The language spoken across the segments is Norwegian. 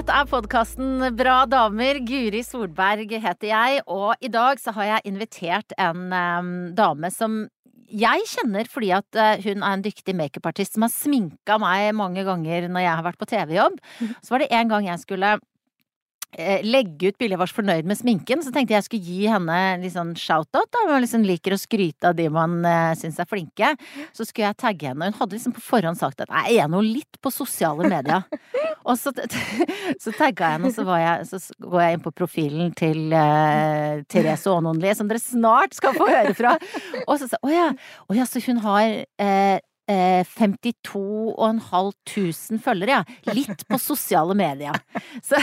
Dette er podkasten Bra damer. Guri Solberg heter jeg, og i dag så har jeg invitert en um, dame som jeg kjenner fordi at uh, hun er en dyktig makeupartist som har sminka meg mange ganger når jeg har vært på TV-jobb. Så var det en gang jeg skulle eh, legge ut bilde jeg var så fornøyd med sminken, så tenkte jeg jeg skulle gi henne litt sånn shout-out. da, Man liksom liker å skryte av de man uh, syns er flinke. Så skulle jeg tagge henne, og hun hadde liksom på forhånd sagt at jeg er nå litt på sosiale medier. og så, så tagga jeg henne, og så, var jeg, så går jeg inn på profilen til uh, Therese Aanonli, som dere snart skal få høre fra. Og så sa hun å ja, så hun har eh, eh, 52 500 følgere, ja. Litt på sosiale medier. Så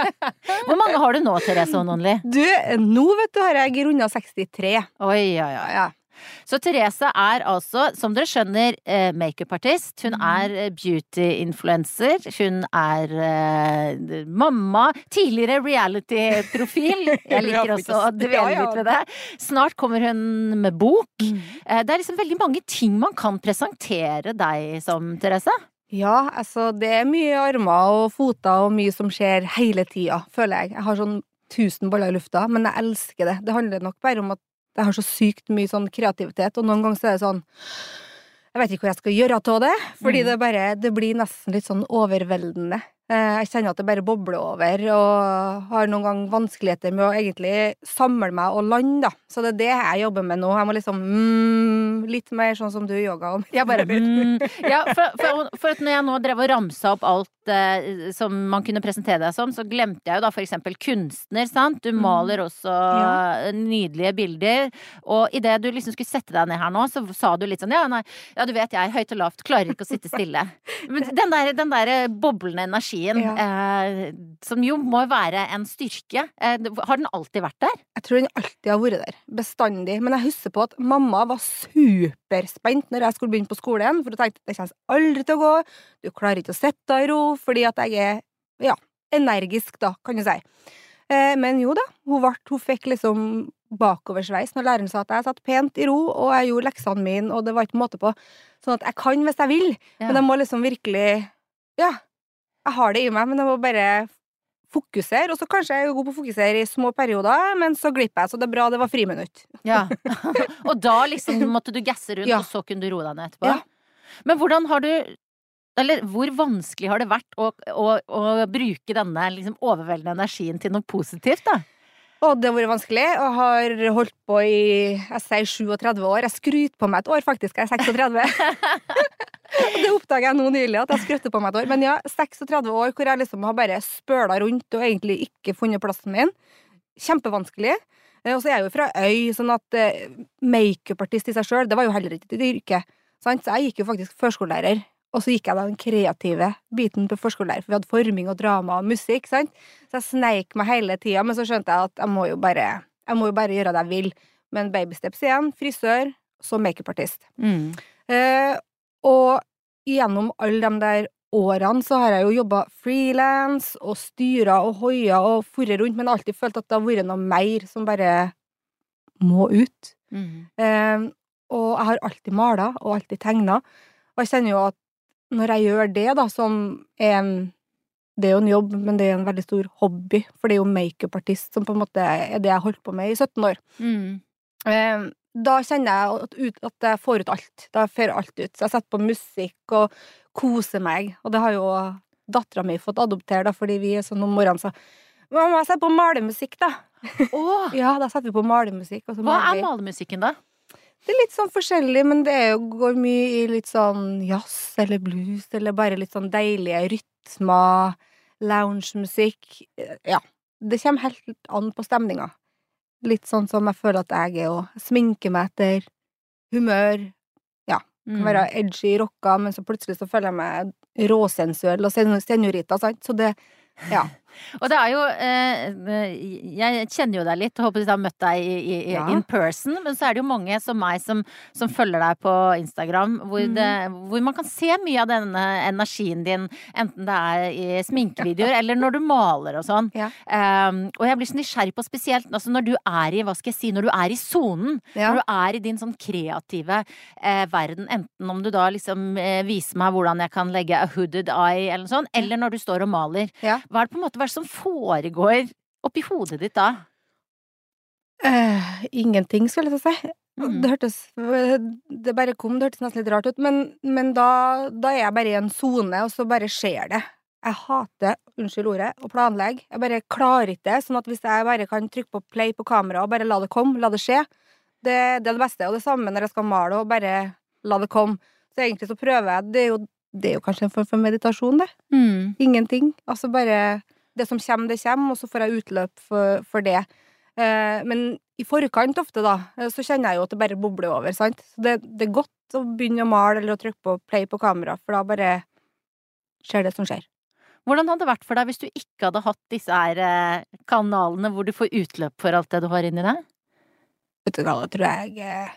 Hvor mange har du nå, Therese Ononli? Du, nå vet du har jeg runda 63. Oi, oi, oi. Ja. Så Therese er altså, som dere skjønner, eh, makeupartist. Hun er eh, beauty-influencer. Hun er uh, mamma. Tidligere reality-profil. Jeg liker også å dvele litt ved det. Snart kommer hun med bok. Mm. Det er liksom veldig mange ting man kan presentere deg som, Therese. Ja, altså det er mye armer og foter og mye som skjer hele tida, føler jeg. Jeg har sånn tusen baller i lufta, men jeg elsker det. Det handler nok bare om at jeg har så sykt mye sånn kreativitet, og noen ganger så er det sånn Jeg vet ikke hva jeg skal gjøre av det, fordi Mm. det bare Det blir nesten litt sånn overveldende. Eh, Jeg kjenner at det bare bobler over, og har noen ganger vanskeligheter med å egentlig samle meg og lande, da. Så det er det jeg jobber med nå. Jeg må liksom mm, Litt mer sånn som du yoga om. Jeg bare mm. Ja, for, for, for at når jeg nå drev og ramsa opp alt eh, som man kunne presentere deg som, så glemte jeg jo da for eksempel kunstner, sant. Du maler også Ja. nydelige bilder. Og idet du liksom skulle sette deg ned her nå, så sa du litt sånn ja, nei, ja du vet jeg, høyt og lavt, klarer ikke å sitte stille. Men den der, den der boblende energien, eh, som jo må være en styrke, eh, har den alltid vært der? Jeg tror den alltid har vært der. Bestandig. Men jeg husker på at mamma var superspent når jeg skulle begynne på skolen, for hun tenkte det kommer aldri til å gå, du klarer ikke å sitte i ro, fordi at jeg er, ja, energisk, da, kan du si. Eh, men jo da, hun, ble, hun fikk liksom bakoversveis når læreren sa at jeg satt pent i ro, og jeg gjorde leksene mine, og det var ikke måte på. Sånn at jeg kan hvis jeg vil, Ja. men jeg må liksom virkelig Ja, jeg har det i meg, men jeg må bare fokusere. Og så kanskje jeg er god på å fokusere i små perioder, men så glipper jeg, så det er bra det var friminutt. Ja. og da liksom måtte du gasse rundt, Ja. og så kunne du roe deg ned etterpå? Ja. Men hvordan har du eller hvor vanskelig har det vært å, å, å bruke denne liksom overveldende energien til noe positivt, da? Og det har vært vanskelig, og har holdt på i jeg sier 37 år. Jeg skryter på meg et år, faktisk. Jeg er 36. Det oppdager jeg nå nylig, at jeg skrøtte på meg et år. Men ja, 36 år hvor jeg liksom har bare spøla rundt og egentlig ikke funnet plassen min. Kjempevanskelig. Eh, Og så er jeg jo fra øy, sånn at eh, makeupartist i seg sjøl, det var jo heller ikke et yrke. Sant? Så jeg gikk jo faktisk førskolelærer. Og så gikk jeg da den kreative biten på førskolelærer, for vi hadde forming og drama og musikk. sant? Så jeg sneik meg hele tida, men så skjønte jeg at jeg må jo bare, jeg må jo bare gjøre det jeg vil. Men babysteps igjen, frisør, så makeupartist. Mm. Eh, og gjennom alle de der årene så har jeg jo jobba frilans og styra og hoia og forret rundt, men alltid følt at det har vært noe mer som bare må ut. Mm. Eh, og jeg har alltid mala og alltid tegna. Og jeg kjenner jo at når jeg gjør det, da, som er en Det er jo en jobb, men det er en veldig stor hobby, for det er jo makeupartist som på en måte er det jeg har holdt på med i 17 år. Mm. Eh, da kjenner jeg at, jeg får ut alt. Da får alt ut. Så jeg setter på musikk og koser meg. Og det har jo dattera mi fått adoptere, da, fordi vi er sånn om morgenen så Mamma, sett på malemusikk, da. Oh. Ja, da setter vi på malemusikk. Hva maler er malemusikken, da? Det er litt sånn forskjellig, men det er jo, går mye i litt sånn jazz eller blues, eller bare litt sånn deilige rytmer, loungemusikk. Ja. Det kommer helt an på stemninga. Litt sånn som jeg føler at jeg er, òg. sminker meg etter humør. Ja. Kan være edgy rocka, men så plutselig så føler jeg meg råsensuell og sen- senorita, sant. Så det Ja. Og det er jo eh, Jeg kjenner jo deg litt, og håper jeg har møtt deg i, i, Ja. in person. Men så er det jo mange som meg som, som følger deg på Instagram, hvor, det, hvor man kan se mye av denne energien din, enten det er i sminkevideoer eller når du maler og sånn. Ja. Um, og jeg blir så nysgjerrig på spesielt altså når du er i, hva skal jeg si, når du er i sonen. Ja. Når du er i din sånn kreative eh, verden, enten om du da liksom eh, viser meg hvordan jeg kan legge a hooded eye eller noe sånt, eller når du står og maler. Hva er det på en måte hva er det som foregår oppi hodet ditt da? Uh, ingenting, skulle jeg si. Mm. Det hørtes Det bare kom, det hørtes nesten litt rart ut, men, men da, da er jeg bare i en sone, og så bare skjer det. Jeg hater, unnskyld ordet, å planlegge. Jeg bare klarer ikke det. Sånn at hvis jeg bare kan trykke på play på kamera og bare la det komme, la det skje, det, det er det beste. Og det samme når jeg skal male, og bare la det komme. Så egentlig så prøver jeg Det er jo, det er jo kanskje en form for meditasjon, det. Mm. Ingenting. Altså bare Det som kommer, det kommer, og så får jeg utløp for, for det. Eh, men i forkant ofte, da, eh, så kjenner jeg jo at det bare bobler over, sant. Så det, det er godt å begynne å male eller å trykke på play på kamera, for da bare skjer det som skjer. Hvordan hadde det vært for deg hvis du ikke hadde hatt disse her eh, kanalene hvor du får utløp for alt det du har inni deg? Vet du hva, da tror jeg eh,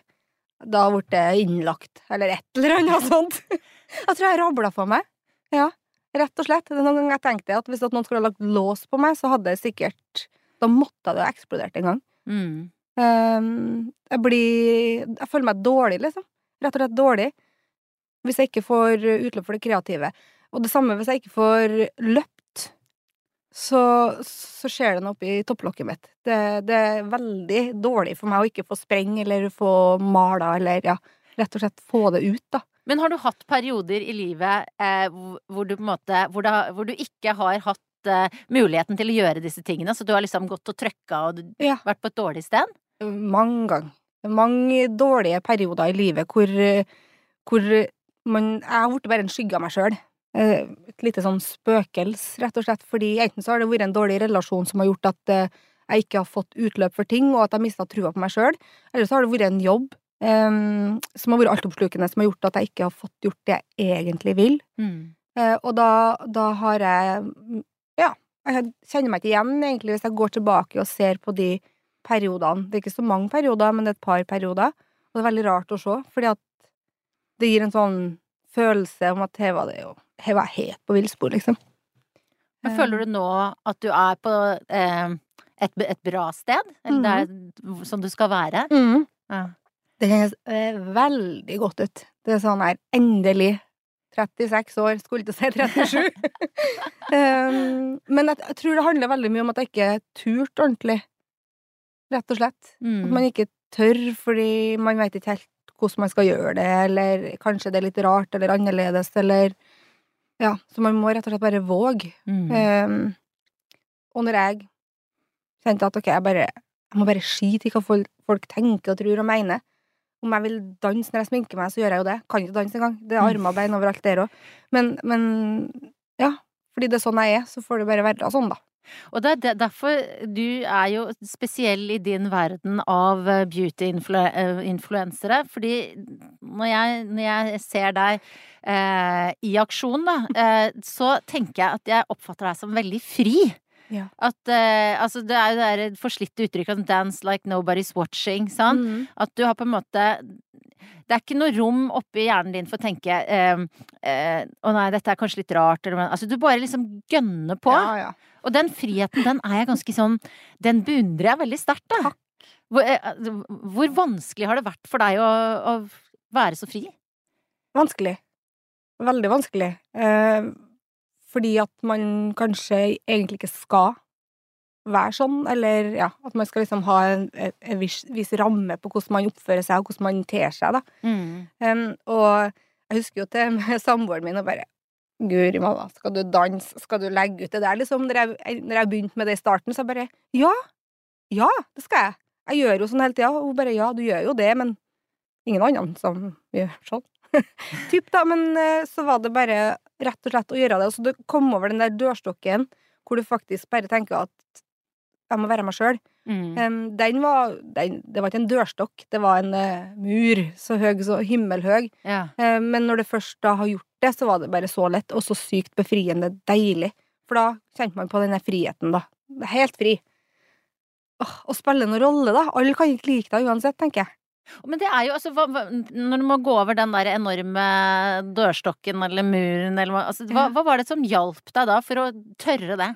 Da ble det innlagt, eller et eller annet sånt. Jeg tror jeg rabla for meg. Ja, rett og slett. Det er noen ganger jeg tenkte at hvis at noen skulle ha lagt lås på meg, så hadde jeg sikkert Da måtte det ha eksplodert en gang. Mm. Um, jeg blir Jeg føler meg dårlig, liksom. Rett og slett dårlig. Hvis jeg ikke får utløp for det kreative. Og det samme hvis jeg ikke får løpt. Så, så skjer det noe oppi topplokket mitt. Det, det er veldig dårlig for meg å ikke få spreng eller få mala eller ja, rett og slett få det ut, da. Men har du hatt perioder i livet eh, hvor du måte hvor, da, hvor du ikke har hatt eh, muligheten til å gjøre disse tingene? Så du har liksom gått og trøkka og Ja. vært på et dårlig sted? Mange ganger. Mange dårlige perioder i livet hvor, hvor man Jeg har blitt bare en skygge av meg sjøl. Et lite sånn spøkels, rett og slett. Fordi enten så har det vært en dårlig relasjon som har gjort at eh, jeg ikke har fått utløp for ting, og at jeg har mista trua på meg sjøl. Eller så har det vært en jobb eh, som har vært altoppslukende, som har gjort at jeg ikke har fått gjort det jeg egentlig vil. Mm. Uh, og da, da har jeg mm, Ja, jeg kjenner meg ikke igjen, egentlig, hvis jeg går tilbake og ser på de periodene. Det er ikke så mange perioder, men det er et par perioder. Og det er veldig rart å se, fordi at det gir en sånn følelse om at her var det jo Her var jeg helt på villspor, liksom. Men føler du nå at du er på eh, et, et bra sted? Eller det er som du skal være? Mm. Ja. Det kjennes eh, veldig godt ut. Det er sånn her Endelig. 36 år, skulle ikke si 37. um, men jeg, jeg tror det handler veldig mye om at jeg ikke turte ordentlig. Rett og slett. At Mm. man ikke tør fordi man vet ikke helt hvordan man skal gjøre det, eller kanskje det er litt rart eller annerledes, eller Ja, så man må rett og slett bare våge. Mm. Um, og når jeg kjente at ok, jeg bare Jeg må bare skite i hva folk, folk tenker og tror og mener. Om jeg vil danse når jeg sminker meg, så gjør jeg jo det. Kan ikke danse engang. Det er Mm. armer og bein overalt der òg. Men, men ja, fordi det er sånn jeg er, så får det bare være sånn, da. Og det er derfor du er jo spesiell i din verden av eh, beauty-influensere. Fordi når jeg, når jeg ser deg eh, i aksjon, da, eh, så tenker jeg at jeg oppfatter deg som veldig fri. Ja. At uh, altså det er jo det forslitte uttrykket at 'dance like nobody's watching'? Mm. At du har på en måte Det er ikke noe rom oppi hjernen din for å tenke eh, eh, 'Å nei, dette er kanskje litt rart', eller Altså du bare liksom gønner på. Ja, ja. Og den friheten, den er jeg ganske sånn Den beundrer jeg veldig sterkt, da. Hvor, eh, hvor vanskelig har det vært for deg å, å være så fri? Vanskelig. Veldig vanskelig. Eh, fordi at man kanskje egentlig ikke skal være sånn, eller ja, at man skal liksom ha en, en, en viss, viss ramme på hvordan man oppfører seg, og hvordan man ter seg, da. Em, og jeg husker jo til samboeren min og bare Guri malla, skal du danse, skal du legge ut det der, liksom? Når jeg, når jeg begynte med det i starten, så jeg bare Ja! Ja, det skal jeg. Jeg gjør jo sånn hele tida. Og hun bare ja, du gjør jo det, men ingen andre som gjør sånn. Typ, da. Men eh, så var det bare rett og slett å gjøre det. Så du kom over den der dørstokken hvor du faktisk bare tenker at jeg må være meg sjøl. Mm. den var den, Det var ikke en dørstokk, det var en uh, mur så høy, så himmelhøy. Ja. Uh, men når det først da har gjort det, så var det bare så lett, og så sykt befriende deilig. For da kjente man på denne friheten, da. Helt fri. Åh, Å spille noen rolle, da. Alle kan ikke like deg uansett, tenker jeg. Men det er jo altså hva, hva, Når du må gå over den der enorme dørstokken eller muren eller hva altså, hva, hva var det som hjalp deg da for å tørre det?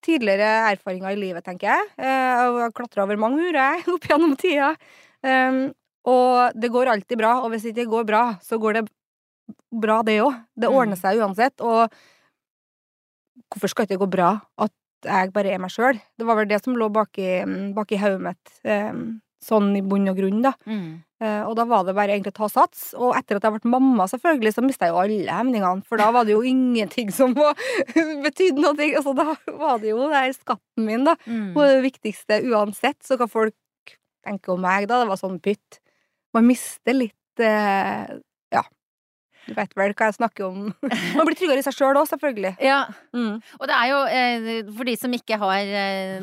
Tidligere erfaringer i livet, tenker jeg. Eh, Jeg har klatra over mange murer opp gjennom tida. Um, og det går alltid bra, og hvis det ikke går bra, så går det bra, det òg. Det Mm. ordner seg uansett. Og hvorfor skal ikke det gå bra at jeg bare er meg sjøl? Det var vel det som lå baki, baki hodet mitt, um, sånn i bunn og grunn, da. Eh, Og da var det bare egentlig å ta sats. Og etter at jeg ble mamma, selvfølgelig, så mista jeg jo alle hemningene. For da var det jo ingenting som betydde noe. Altså, da var det jo det er skatten min, da. Mm. Og det viktigste uansett. Så hva folk tenker om meg da, det var sånn pytt. Man mister litt uh, Ja. Du vet vel hva jeg snakker om. Man blir tryggere i seg sjøl òg, selvfølgelig. Ja, Mm. og det er jo eh, for de som ikke har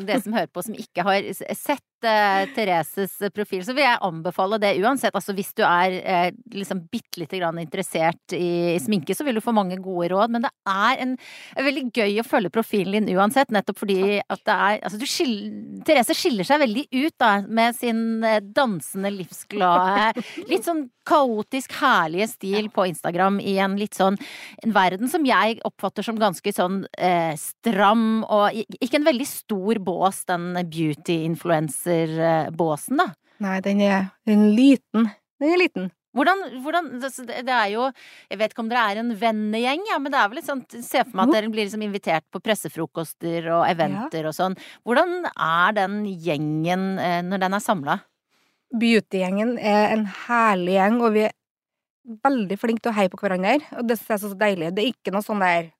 Det som hører på som ikke har sett eh, Thereses profil, så vil jeg anbefale det uansett. Altså hvis du er uh, liksom bitte lite grann interessert i sminke, så vil du få mange gode råd. Men det er en, er veldig gøy å følge profilen din uansett, nettopp fordi at det er Altså du skiller Therese skiller seg veldig ut da med sin eh, dansende, livsglade, litt sånn kaotisk herlige stil på Instagram i en litt sånn en verden som jeg oppfatter som ganske sånn eh, stram og ikke en veldig stor bås, den beauty-influencer-båsen, da. Nei, den er, den er liten. Den er liten. Hvordan, hvordan det er jo Jeg vet ikke om dere er en vennegjeng, ja, men det er vel litt sånn Se for meg at dere blir liksom invitert på pressefrokoster og eventer og sånn. Hvordan er den gjengen eh, når den er samla? Beautygjengen er en herlig gjeng, og vi er veldig flinke til å heie på hverandre. Og det synes jeg er så deilig. Det er ikke noe sånn der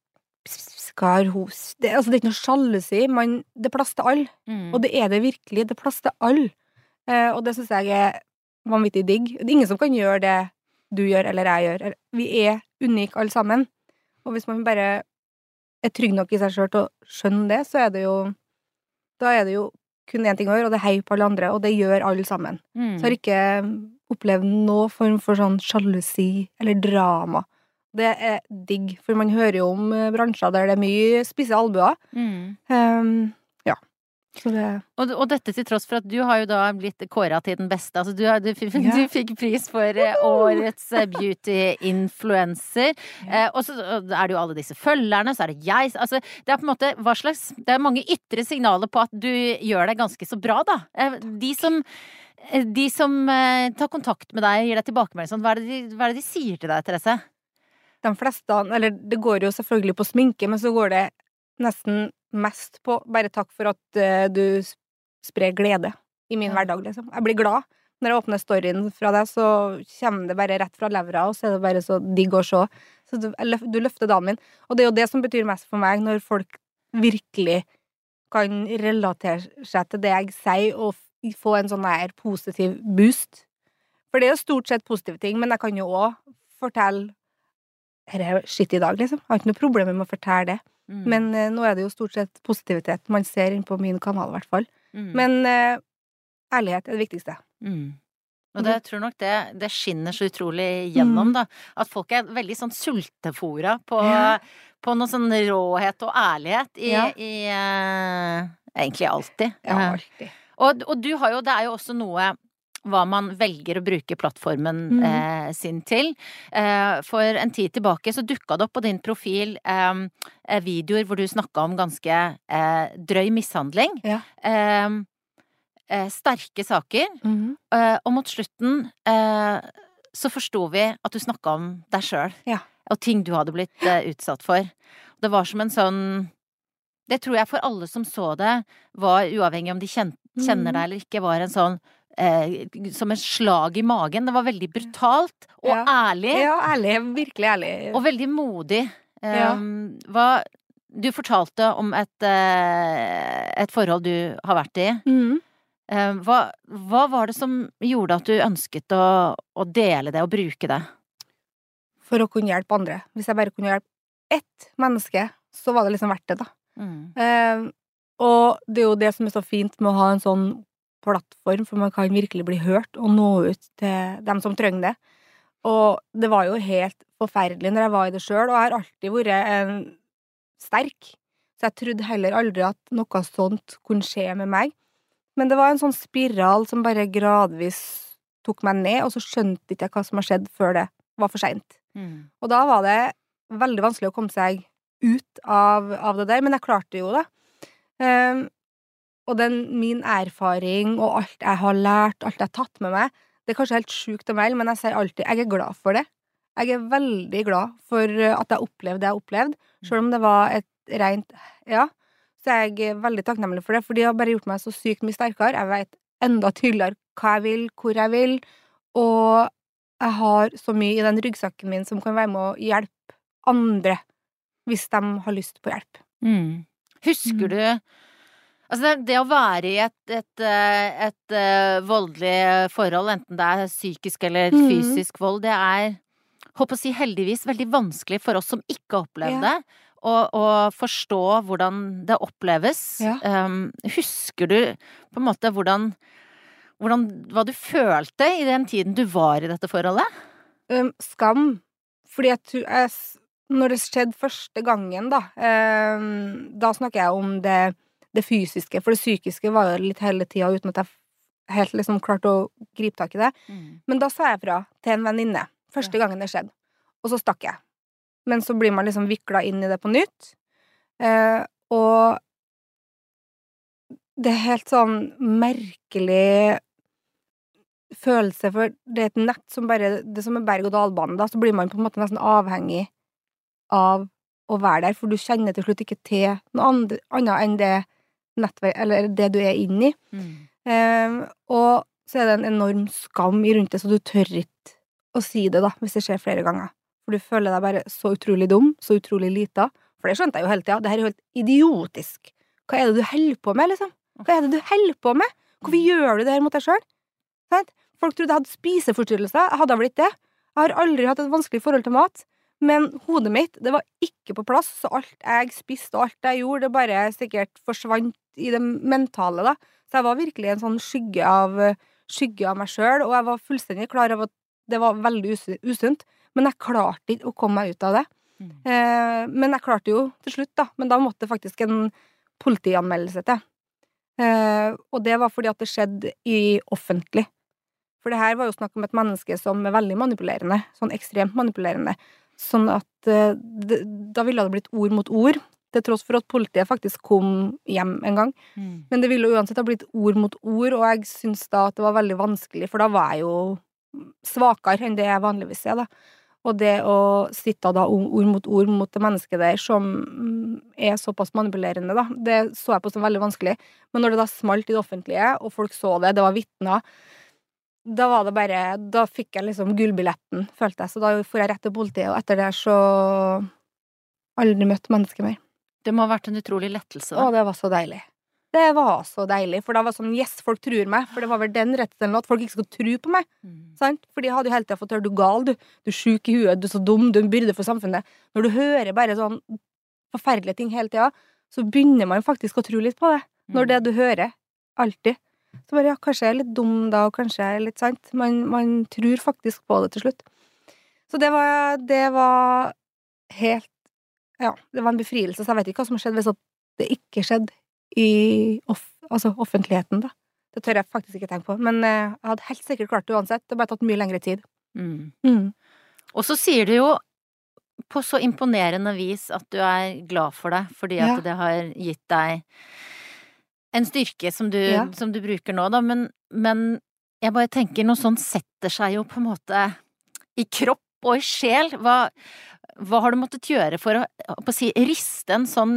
Skar hos det, altså, det er ikke noe sjalusi. man- Det plass til alle. Mm. Og det er det virkelig. Det er plass til alle. Eh, og det syns jeg er vanvittig digg. Det er ingen som kan gjøre det du gjør eller jeg gjør. Vi er unike alle sammen. Og hvis man bare er trygg nok i seg sjøl til å skjønne det, så er det jo Da er det jo kun én ting å gjøre, og det er hei på alle andre, og det gjør alle sammen. Mm. Så jeg har ikke opplevd noen form for sånn sjalusi eller drama. Det er digg, for man hører jo om eh, bransjer der det er mye spisse albuer. Mm. Um, ja. Så det Og, og dette til tross for at du har jo da blitt kåra til den beste. Altså du, har- du, f- du fikk pris for eh, årets eh, beauty-influencer. Eh, og så er det jo alle disse følgerne, så er det jeg Altså det er på en måte hva slags Det er mange ytre signaler på at du gjør deg ganske så bra, da. De som de som tar kontakt med deg, gir deg tilbakemelding sånn, hva hva er det de sier til deg, Therese? De fleste Eller det går jo selvfølgelig på sminke, men så går det nesten mest på bare takk for at uh, du sprer glede i min hverdag, liksom. Jeg blir glad. Når jeg åpner storyen fra deg, så kommer det bare rett fra levra, og så er det bare så digg å se. Så du, du løfter dagen min. Og det er jo det som betyr mest for meg, når folk virkelig kan relatere seg til det jeg sier, og få en sånn her positiv boost. For det er jo stort sett positive ting, men jeg kan jo òg fortelle her er skitt i dag, liksom. Jeg har ikke noe problem med å fortelle det. Mm. Men eh, nå er det jo stort sett positivitet man ser inn på min kanal, i hvert fall. Mm. Men eh, ærlighet er det viktigste. Mm. Og det, jeg tror nok det, det skinner så utrolig gjennom, da. At folk er veldig sånn sultefora på, Ja. på noe sånn råhet og ærlighet i, Ja. i eh, Egentlig alltid. Ja, Eh, alltid. og, og du har jo Det er jo også noe hva man velger å bruke plattformen mm. eh, sin til. Eh, for en tid tilbake så dukka det opp på din profil eh, eh, videoer hvor du snakka om ganske eh, drøy mishandling. Ja. Eh, eh, sterke saker. Mhm. Eh, og mot slutten eh, så forsto vi at du snakka om deg sjøl. Ja. Og ting du hadde blitt utsatt for. Det var som en sånn Det tror jeg for alle som så det, var uavhengig om de kjen, kjenner Mhm. deg eller ikke, var en sånn eh, Som et slag i magen. Det var veldig brutalt og Ja. ærlig. Ja, ærlig. Virkelig ærlig. Og veldig modig. Ja. Um, hva Du fortalte om et, eh, et forhold du har vært i. Mhm. Eh, Hva, hva var det som gjorde at du ønsket å, å dele det og bruke det? For å kunne hjelpe andre. Hvis jeg bare kunne hjelpe ett menneske, så var det liksom verdt det, da. Mm. Eh, og det er jo det som er så fint med å ha en sånn plattform, for man kan virkelig bli hørt og nå ut til dem som trenger det. Og det var jo helt forferdelig når jeg var i det sjøl, og jeg har alltid vært en sterk. Så jeg trodde heller aldri at noe sånt kunne skje med meg. Men det var en sånn spiral som bare gradvis tok meg ned, og så skjønte ikke jeg hva som har skjedd før det var for seint. Mm. Og da var det veldig vanskelig å komme seg ut av, av det der, men jeg klarte jo det. Um, og den, min erfaring og alt jeg har lært, alt jeg har tatt med meg, det er kanskje helt sjukt å melde, men jeg sier alltid jeg er glad for det. Jeg er veldig glad for at jeg opplevde det jeg opplevde, selv om det var et rent Ja. Så jeg er veldig takknemlig for det, for de har bare gjort meg så sykt mye sterkere. Jeg vet enda tydeligere hva jeg vil, hvor jeg vil, og jeg har så mye i den ryggsekken min som kan være med å hjelpe andre hvis de har lyst på hjelp. Mm. Husker Mm. du Altså, det, å være i et, et, et, et, eh, voldelig forhold, enten det er psykisk eller Mm. fysisk vold, det er Håper å si heldigvis veldig vanskelig for oss som ikke har opplevd Ja. det, å, å forstå hvordan det oppleves. Ja. Um, husker du på en måte hvordan, hvordan Hva du følte i den tiden du var i dette forholdet? Um, skam. Fordi jeg tror jeg, Når det skjedde første gangen, da um, Da snakker jeg om det, det fysiske, for det psykiske var jo litt hele tida uten at jeg helt liksom klarte å gripe tak i det. Men da sa jeg fra til en venninne første gangen det skjedde, og så stakk jeg. Men så blir man liksom vikla inn i det på nytt. Eh, og det er helt sånn merkelig følelse, for det er et nett som bare Det er som en berg-og-dal-bane, da, så blir man på en måte nesten avhengig av å være der, for du kjenner til slutt ikke til noe annet enn det nettverk, eller det du er inne i. Mm. Um, og så er det en enorm skam i rundt det, så du tør ikke å si det, da, hvis det skjer flere ganger. For du føler deg bare så utrolig dum, så utrolig lita. For det skjønte jeg jo hele tida. Det her er jo helt idiotisk. Hva er det du holder på med, liksom? Hva er det du holder på med? Hvorfor gjør du det her mot deg sjøl? Folk trodde jeg hadde spiseforstyrrelser. Jeg hadde vel ikke det. Jeg har aldri hatt et vanskelig forhold til mat. Men hodet mitt, det var ikke på plass, så alt jeg spiste og alt jeg gjorde, det bare sikkert forsvant i det mentale, da. Så jeg var virkelig en sånn skygge av, skygge av meg sjøl, og jeg var fullstendig klar over at det var veldig usu- usunt. Men jeg klarte ikke å komme meg ut av det. Mm. Eh, men jeg klarte jo til slutt, da. Men da måtte faktisk en politianmeldelse til. Eh, og det var fordi at det skjedde i offentlig. For det her var jo snakk om et menneske som er veldig manipulerende. Sånn ekstremt manipulerende. Sånn at eh, det, da ville det blitt ord mot ord. Til tross for at politiet faktisk kom hjem en gang. Mm. Men det ville jo uansett ha blitt ord mot ord, og jeg syns da at det var veldig vanskelig, for da var jeg jo svakere enn det jeg vanligvis er, da. Og det å sitte da ord mot ord mot det mennesket der som er såpass manipulerende, da, det så jeg på som veldig vanskelig. Men når det da smalt i det offentlige, og folk så det, det var vitner, da var det bare Da fikk jeg liksom gullbilletten, følte jeg. Så da får jeg rett til politiet, og etter det så aldri møtt mennesket mer. Det må ha vært en utrolig lettelse, Å, det var så deilig. Det var så deilig, for da var det sånn Yes, folk tror meg. For det var vel den redselen at folk ikke skulle tro på meg. Mm. Sant? For de hadde jo hele tida fått høre du er gal, du. Du er sjuk i huet, du er så dum, du er en byrde for samfunnet. Når du hører bare sånn forferdelige ting hele tida, så begynner man faktisk å tro litt på det. Når det du hører, alltid. Så bare ja, kanskje jeg er litt dum da, og kanskje jeg er litt sant. Man, man tror faktisk på det til slutt. Så det var, det var helt Ja, det var en befrielse, så jeg vet ikke hva som har skjedd hvis det ikke skjedde i off, altså offentligheten, da. Det tør jeg faktisk ikke tenke på. Men eh, jeg hadde helt sikkert klart det uansett. Det har bare tatt mye lengre tid. Mm. Mm. Og så sier du jo på så imponerende vis at du er glad for det, fordi at Ja. det har gitt deg en styrke som du, Ja. som du bruker nå, da, men, men jeg bare tenker noe sånt setter seg jo på en måte i kropp og i sjel. Hva, hva har du måttet gjøre for å, å si, riste en sånn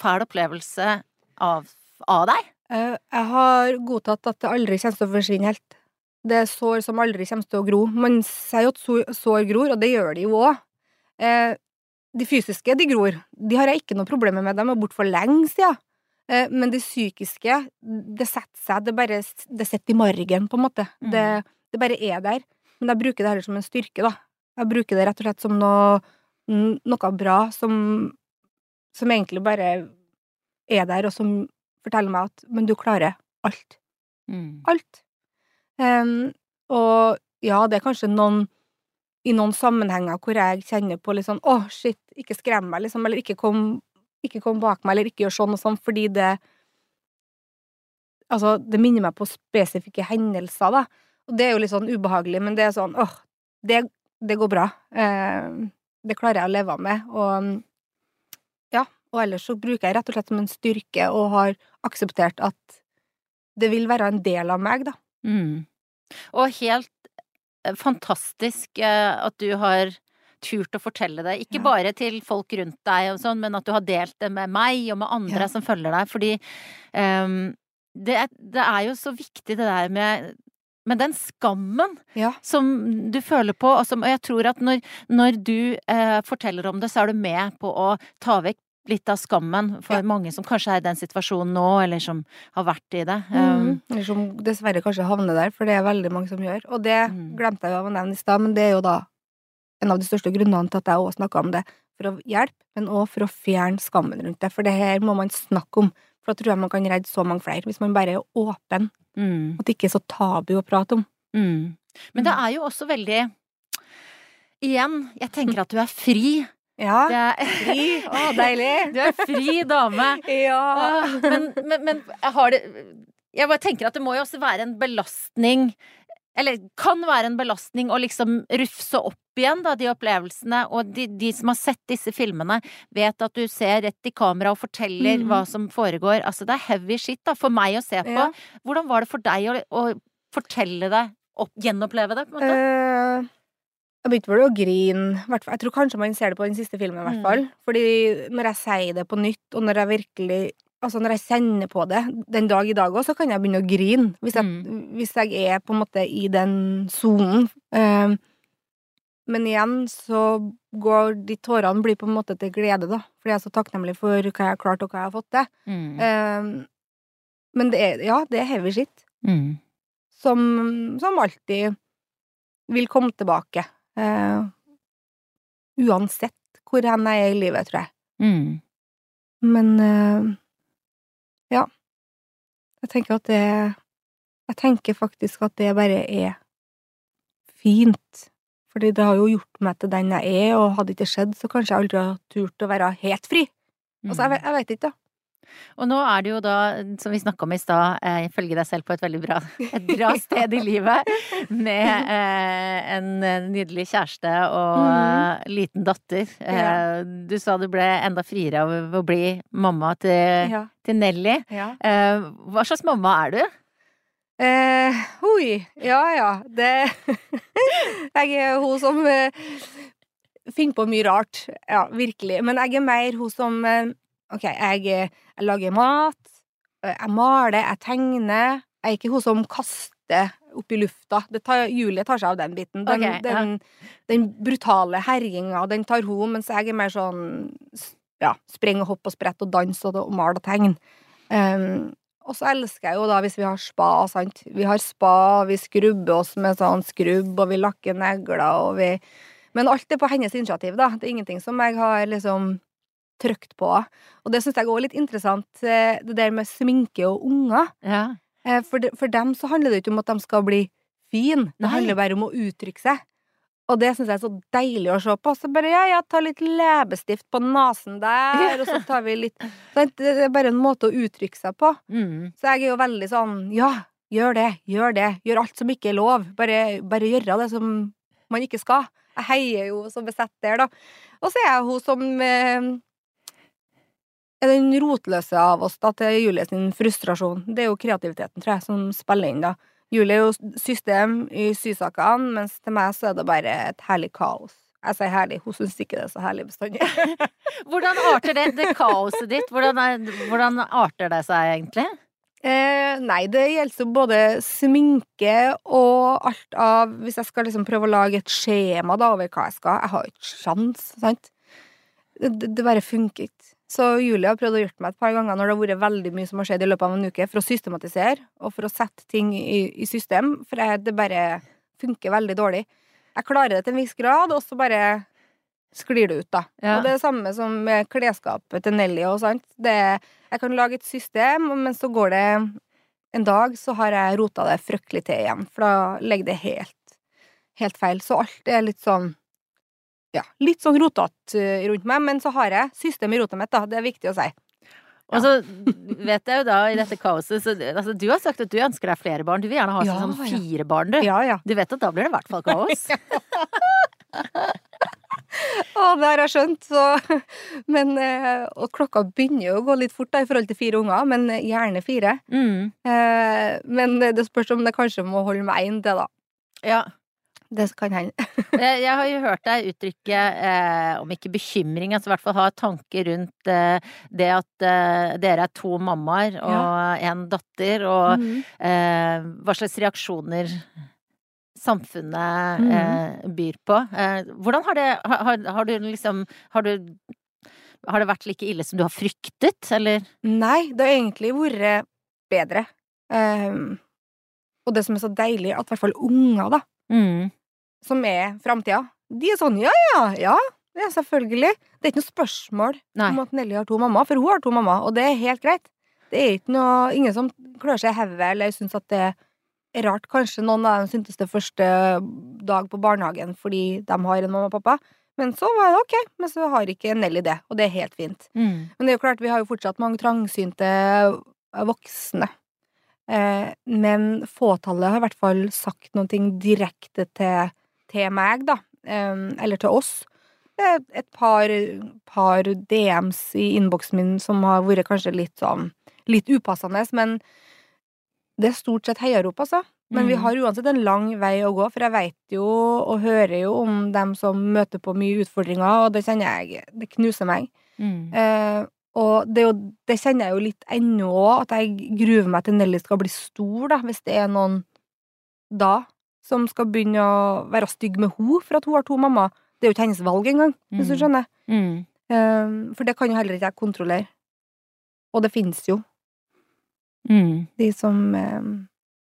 fæl opplevelse av, av deg? Eh, Jeg har godtatt at det aldri kommer til å forsvinne helt. Det er sår som aldri kommer til å gro. Man sier jo at sår- gror, og det gjør de jo òg. De fysiske, de gror. De har jeg ikke noe problemer med. De er borte for lenge siden. Eh, Men det psykiske, det setter seg. Det bare det sitter i margen, på en måte. Mm. Det, det bare er der. Men jeg bruker det heller som en styrke, da. Jeg bruker det rett og slett som noe, noe bra som, som egentlig bare er der, og som forteller meg at Men du klarer alt. Mm. Alt. Um, og ja, det er kanskje noen i noen sammenhenger hvor jeg kjenner på litt sånn Å, shit, ikke skrem meg, liksom. Eller ikke kom ikke kom bak meg, eller ikke gjør sånn og sånn, fordi det Altså, det minner meg på spesifikke hendelser, da. Og det er jo litt sånn ubehagelig, men det er sånn åh, det, det går bra. Eh, det klarer jeg å leve med, og ja. Og ellers så bruker jeg rett og slett som en styrke, og har akseptert at det vil være en del av meg, da. Mm. Og helt eh, fantastisk eh, at du har turt å fortelle det, ikke Ja. bare til folk rundt deg og sånn, men at du har delt det med meg og med andre Ja. som følger deg, fordi um, det, er- det er jo så viktig det der med med den skammen Ja. som du føler på, og, som, og jeg tror at når, når du eh, forteller om det, så er du med på å ta vekk litt av skammen for Ja. mange som kanskje er i den situasjonen nå, eller som har vært i det. Um, Mm. Eller som dessverre kanskje havner der, for det er veldig mange som gjør. Og det Mm. glemte jeg jo å nevne i stad, men det er jo da en av de største grunnene til at jeg også snakka om det. For å hjelpe, men òg for å fjerne skammen rundt det. For det her må man snakke om. For da tror jeg man kan redde så mange flere, hvis man bare er åpen. Mm, At det ikke er så tabu å prate om. mm. Men det er jo også veldig Igjen, jeg tenker at du er fri. Ja. Er, Fri. Å, deilig. du er fri dame. Ja. Åh, Men, men, men har det Jeg bare tenker at det må jo også være en belastning Eller kan være en belastning å liksom rufse opp igjen da, de opplevelsene. Og de, de som har sett disse filmene, vet at du ser rett i kamera og forteller mm. hva som foregår. Altså, det er heavy shit da, for meg å se på. Ja. Hvordan var det for deg å, å fortelle det, opp, gjenoppleve det, på en måte? Uh... jeg begynte vel å grine. fall. Jeg tror kanskje man ser det på den siste filmen, i hvert Mm. Fordi når jeg sier det på nytt, og når jeg virkelig Altså, når jeg kjenner på det den dag i dag òg, så kan jeg begynne å grine. Hvis jeg, Mm. hvis jeg er på en måte i den sonen. Eh, men igjen så går de tårene blir på en måte til glede, da. Fordi jeg er så takknemlig for hva jeg har klart, og hva jeg har fått til. Mm. Eh, men det er, ja, det er heavy shit Mm. som, som alltid vil komme tilbake. Eh, uansett hvor hen jeg er i livet, tror jeg. Mm. Men. Jeg tenker at det Jeg tenker faktisk at det bare er fint. Fordi det har jo gjort meg til den jeg er, og hadde ikke skjedd, så kanskje jeg aldri har turt å være helt fri. Altså, jeg, jeg vet ikke, da. Og nå er det jo da, som vi snakka om i stad, eh, ifølge deg selv på et veldig bra, et bra sted i livet. Med eh, en eh, nydelig kjæreste og mm. liten datter. Eh, Ja. Du sa du ble enda friere av å bli mamma til, Ja. til Nelly. ja. Eh, hva slags mamma er du? Eh, oi, ja ja, det Jeg er hun som finner på mye rart. Ja, virkelig. Men jeg er mer hun som Ok, jeg, eh, jeg lager mat, eh, jeg maler, jeg tegner. Jeg er ikke hun som kaster opp i lufta. Det tar, Julie tar seg av den biten. Den, Ok, ja. den, den brutale herjinga, den tar hun, mens jeg er mer sånn ja, spreng og hopp og sprett og dans og, og mal og tegn. Um, og så elsker jeg jo da hvis vi har spa, sant. Vi har spa, vi skrubber oss med sånn skrubb, og vi lakker negler, og vi Men alt er på hennes initiativ, da. Det er ingenting som jeg har liksom trykt på. Og det syns jeg òg er litt interessant, eh, det der med sminke og unger. Ja. Eh, For, de, for dem så handler det ikke om at de skal bli fine, det Nei. handler bare om å uttrykke seg. Og det syns jeg er så deilig å se på. Så bare ja, ja, ta litt leppestift på nesen der, og så tar vi litt sant? Det er bare en måte å uttrykke seg på. Mm. Så jeg er jo veldig sånn ja, gjør det, gjør det, gjør alt som ikke er lov. Bare, bare gjøre det som man ikke skal. Jeg heier jo så besett der, da. Og så er jeg hun som eh, er den rotløse av oss da, til Julie sin frustrasjon. Det er jo kreativiteten, tror jeg, som spiller inn, da. Julie er jo system i sysakene, mens til meg så er det bare et herlig kaos. Jeg sier herlig, hun syns ikke det er så herlig bestandig. Hvordan arter det, det kaoset ditt? Hvordan, er, hvordan arter det seg egentlig? Eh, nei, det gjelder jo både sminke og alt av Hvis jeg skal liksom prøve å lage et skjema da over hva jeg skal Jeg har jo ikke sjans, sant? Det, det, bare funker ikke. Så Julie har prøvd å gjøre meg et par ganger når det har vært veldig mye som har skjedd i løpet av en uke, for å systematisere og for å sette ting i, i system, for jeg, det bare funker veldig dårlig. Jeg klarer det til en viss grad, og så bare sklir det ut, da. Ja. Og det er det samme som med klesskapet til Nelly og sånt. Det, jeg kan lage et system, men så går det en dag, så har jeg rota det fryktelig til igjen, for da legger det helt, helt feil. Så alt er litt sånn ja, litt sånn rotete eh, rundt meg, men så har jeg system i rotet mitt, da. Det er viktig å si. Og så vet jeg jo da, i dette kaoset så, altså, Du har sagt at du ønsker deg flere barn. Du vil gjerne ha Ja, sånn fire barn, du. Ja, ja. Du vet at da blir det i hvert fall kaos. Å, det har jeg skjønt, så Men eh, Og klokka begynner jo å gå litt fort da, i forhold til fire unger, men gjerne fire. Mm. Eh, men det spørs om det kanskje må holde med én til, da. Ja. Det kan hende. Jeg, har jo hørt deg uttrykke, eh, om ikke bekymring, altså i hvert fall ha tanker rundt eh, det at eh, dere er to mammaer og en datter, og Mhm. eh, hva slags reaksjoner samfunnet Mhm. eh, byr på. Eh, hvordan har det har, har du liksom har du har det vært like ille som du har fryktet, eller? Nei, det har egentlig vært bedre. Um, og det som er så deilig, at i hvert fall unger, da, Mm. Som er framtida, de er sånn ja, ja, ja, ja, selvfølgelig. Det er ikke noe spørsmål Nei. om at Nelly har to mamma, for hun har to mamma, og det er helt greit. Det er ikke noe, ingen som klør seg i hodet eller syns at det er rart. Kanskje noen av dem syntes det første dag på barnehagen fordi de har en mamma og pappa. Men så var det ok, men så har ikke Nelly det, og det er helt fint. Mm. Men det er jo klart, vi har jo fortsatt mange trangsynte voksne. Eh, men fåtallet har i hvert fall sagt ting direkte til, til meg, da. Eller til oss. Det er et par, par DMs i innboksen min som har vært kanskje litt sånn litt upassende, men det er stort sett heiarop, altså. Men vi Mm. har uansett en lang vei å gå, for jeg vet jo og hører jo om dem som møter på mye utfordringer, og det kjenner jeg Det knuser meg. Mm. Eh, og det, jo, det kjenner jeg jo litt ennå at jeg gruer meg til Nelly skal bli stor, da, hvis det er noen da som skal begynne å være stygg med henne for at hun har to mamma. Det er jo ikke hennes valg engang, hvis du Mm. skjønner. Mm. Um, for det kan jo heller ikke jeg kontrollere. Og det finnes jo Mm. de som um,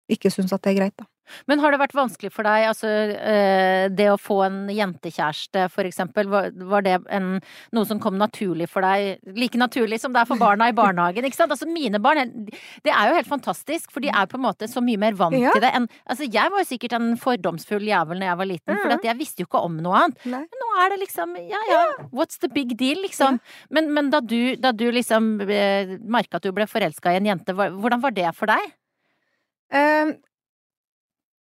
ikke syns at det er greit, da. Men har det vært vanskelig for deg, altså eh, det å få en jentekjæreste for eksempel, var, det en, noe som kom naturlig for deg, like naturlig som det er for barna i barnehagen, ikke sant? Altså mine barn, det er jo helt fantastisk, for de er på en måte så mye mer vant Ja. til det enn, altså jeg var jo sikkert en fordomsfull jævel når jeg var liten, for jeg visste jo ikke om noe annet. Nei. Men nå er det liksom, ja ja, what's the big deal, liksom. Men, men da du, da du liksom eh, merka at du ble forelska i en jente, hvordan var det for deg? Eh,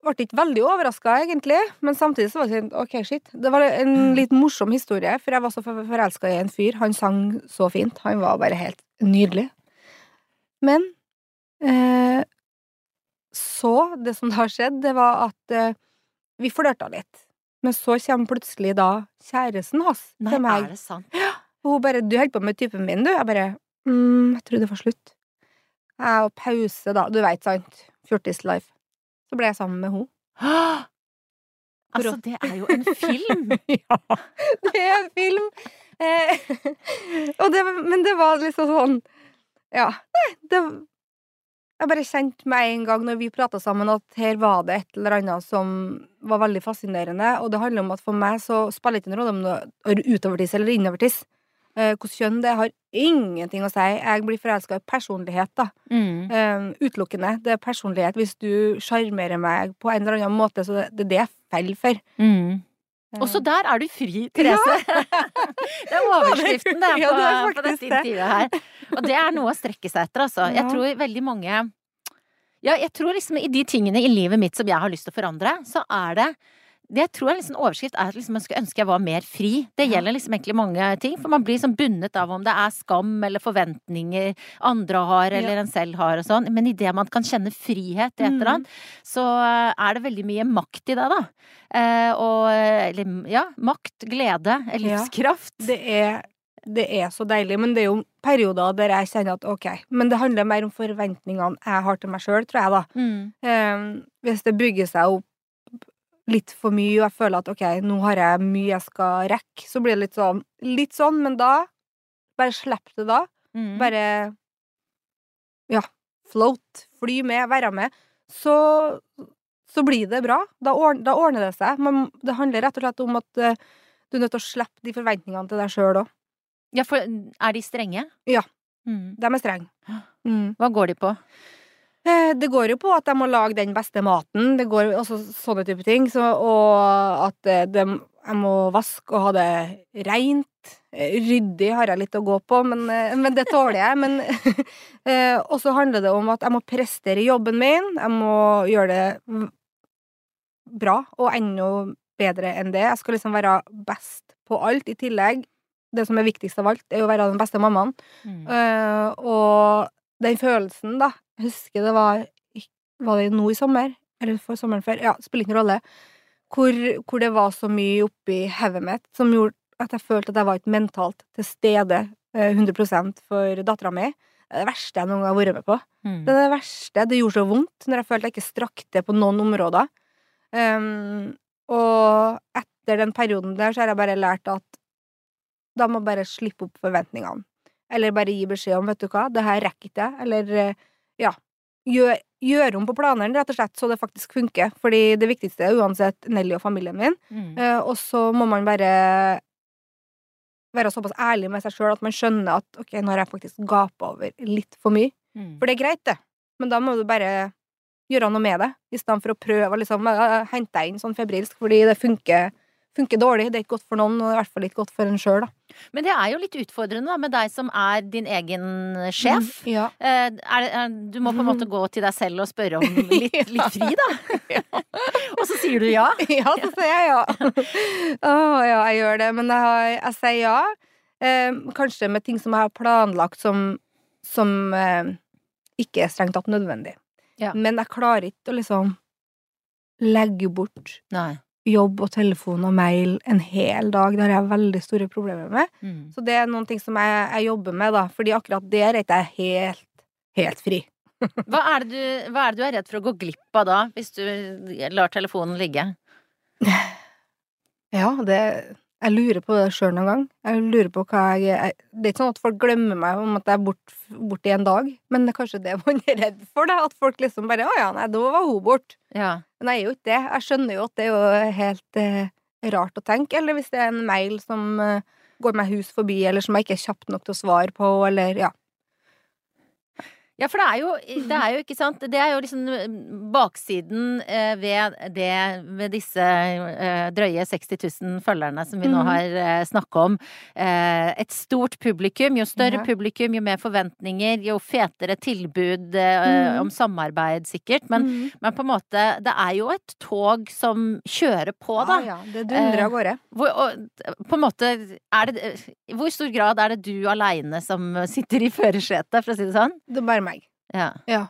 ble ikke veldig overraska, egentlig, men samtidig så var det sånn, ok, shit. Det var en litt morsom historie, for jeg var så forelska i en fyr. Han sang så fint. Han var bare helt nydelig. Men eh, så Det som da har skjedd, det var at eh, vi flørta litt. Men så kommer plutselig da kjæresten hans til meg. er det sant? Og hun bare 'Du holder på med typen min, du?' Jeg bare mm, 'Jeg trodde det var slutt'. Jeg og pause, da. Du veit, sant? Fjortis life. Så ble jeg sammen med henne. Altså, det er jo en film! ja, det er en film! Eh, det, men det var liksom sånn Ja, det Jeg bare kjente med en gang når vi prata sammen, at her var det et eller annet som var veldig fascinerende. Og det handler om at for meg så spiller det ikke noen rolle om det er utovertiss eller innovertiss. Eh, Hvilket kjønn det har ingenting å si. Jeg blir forelska i personlighet, da. Mm. Um, utelukkende. Det er personlighet. Hvis du sjarmerer meg på en eller annen måte, så det, det er det jeg faller for. Mm. Også der er du fri, Therese! det er overskriften det, Ja, på, det er på dette intervjuet her. Og det er noe å strekke seg etter, altså. Jeg tror veldig mange Ja, jeg tror liksom i de tingene i livet mitt som jeg har lyst til å forandre, så er det det jeg tror en liksom overskrift er at liksom man skulle ønske jeg var mer fri. Det gjelder liksom egentlig mange ting. For man blir sånn bundet av om det er skam eller forventninger andre har eller Ja. en selv har og sånn. Men idet man kan kjenne frihet i et eller Mm. annet, så er det veldig mye makt i det, da. Eh, og eller ja, makt, glede, livskraft. Det er, det er så deilig, men det er jo perioder der jeg kjenner at ok, men det handler mer om forventningene jeg har til meg sjøl, tror jeg, da. Mm. Um, hvis det bygger seg opp litt for mye, og jeg føler at ok, nå har jeg mye jeg skal rekke, så blir det litt sånn, litt sånn, men da bare slipp det da. Mm. Bare ja, float, fly med, være med. Så, så blir det bra. Da, ordner, da ordner det seg. Men det handler rett og slett om at uh, du er nødt til å slippe de forventningene til deg sjøl òg. Ja, for er de strenge? Ja. Mm. De er strenge. Mm. Hva går de på? Eh, Det går jo på at de må lage den beste maten, det går også sånne type ting, så, og at eh, de jeg må vaske og ha det reint. Eh, Ryddig har jeg litt å gå på, men, men det tåler jeg. Men, også og så handler det om at jeg må prestere jobben min. Jeg må gjøre det bra, og enda bedre enn det. Jeg skal liksom være best på alt i tillegg. Det som er viktigst av alt, er å være den beste mammaen. Mm. Og den følelsen, da Jeg husker det var Var det nå i sommer? Eller for sommeren før? Ja, spiller ingen rolle. Hvor, hvor det var så mye oppi hodet mitt som gjorde at jeg følte at jeg var ikke mentalt til stede eh, 100 for dattera mi. Det er det verste jeg noen gang har vært med på. Mm. Det er det verste. Det gjorde så vondt når jeg følte jeg ikke strakk til på noen områder. Um, og etter den perioden der så har jeg bare lært at da må jeg bare slippe opp forventningene. Eller bare gi beskjed om, vet du hva, det her rekker ikke jeg. Eller eh, ja, gjør, gjør om på planene, rett og slett, så det faktisk funker. Fordi det viktigste er uansett Nelly og familien min. Mm. Eh, og så må man bare være såpass ærlig med seg sjøl at man skjønner at ok, nå har jeg faktisk gapa over litt for mye. Mm. For det er greit, det. Men da må du bare gjøre noe med det, i stedet for å prøve å liksom øh, hente deg inn sånn febrilsk, fordi det funker, funker dårlig. Det er ikke godt for noen, og det er i hvert fall ikke godt for en sjøl, da. Men det er jo litt utfordrende da, med deg som er din egen sjef. Mm, ja. Eh, er, det- er, du må på en måte gå til deg selv og spørre om litt, litt fri, da. og så sier du ja. ja, så sier jeg ja. Å ja, jeg gjør det. Men jeg, har, jeg sier ja. Eh, kanskje med ting som jeg har planlagt som, som eh, ikke er strengt tatt nødvendig. Ja. Men jeg klarer ikke å liksom legge bort Nei. Jobb og telefon og mail en hel dag. Det har jeg veldig store problemer med. Mm. Så det er noen ting som jeg, jeg jobber med, da. Fordi akkurat der er ikke jeg helt, helt fri. Hva, er det du, hva er det du er redd for å gå glipp av da, hvis du lar telefonen ligge? Ja, det Jeg lurer på det sjøl noen gang. Jeg lurer på hva jeg, jeg Det er ikke sånn at folk glemmer meg om at jeg er borte bort i en dag, men det er kanskje det man er redd for, da. At folk liksom bare Å ja, nei, da var hun borte. Ja. Men jeg er jo ikke det. Jeg skjønner jo at det er jo helt eh, rart å tenke. Eller hvis det er en mail som eh, går meg hus forbi, eller som jeg ikke er kjapt nok til å svare på, eller ja. Ja, for det er jo, det er jo ikke sant Det er jo liksom baksiden eh, ved det Ved disse eh, drøye 60 000 følgerne som vi nå Mhm. har snakket snakka om. Eh, et stort publikum. Jo større Ja. publikum, jo mer forventninger, jo fetere tilbud eh, Mhm. om samarbeid, sikkert. Men, Mm. men på en måte, det er jo et tog som kjører på, da. Ja, ja, det dundrer Eh, av gårde. Hvor, og, på en måte, er det hvor stor grad er det du aleine som sitter i førersetet, for å si det sånn? Det bare meg. Ja.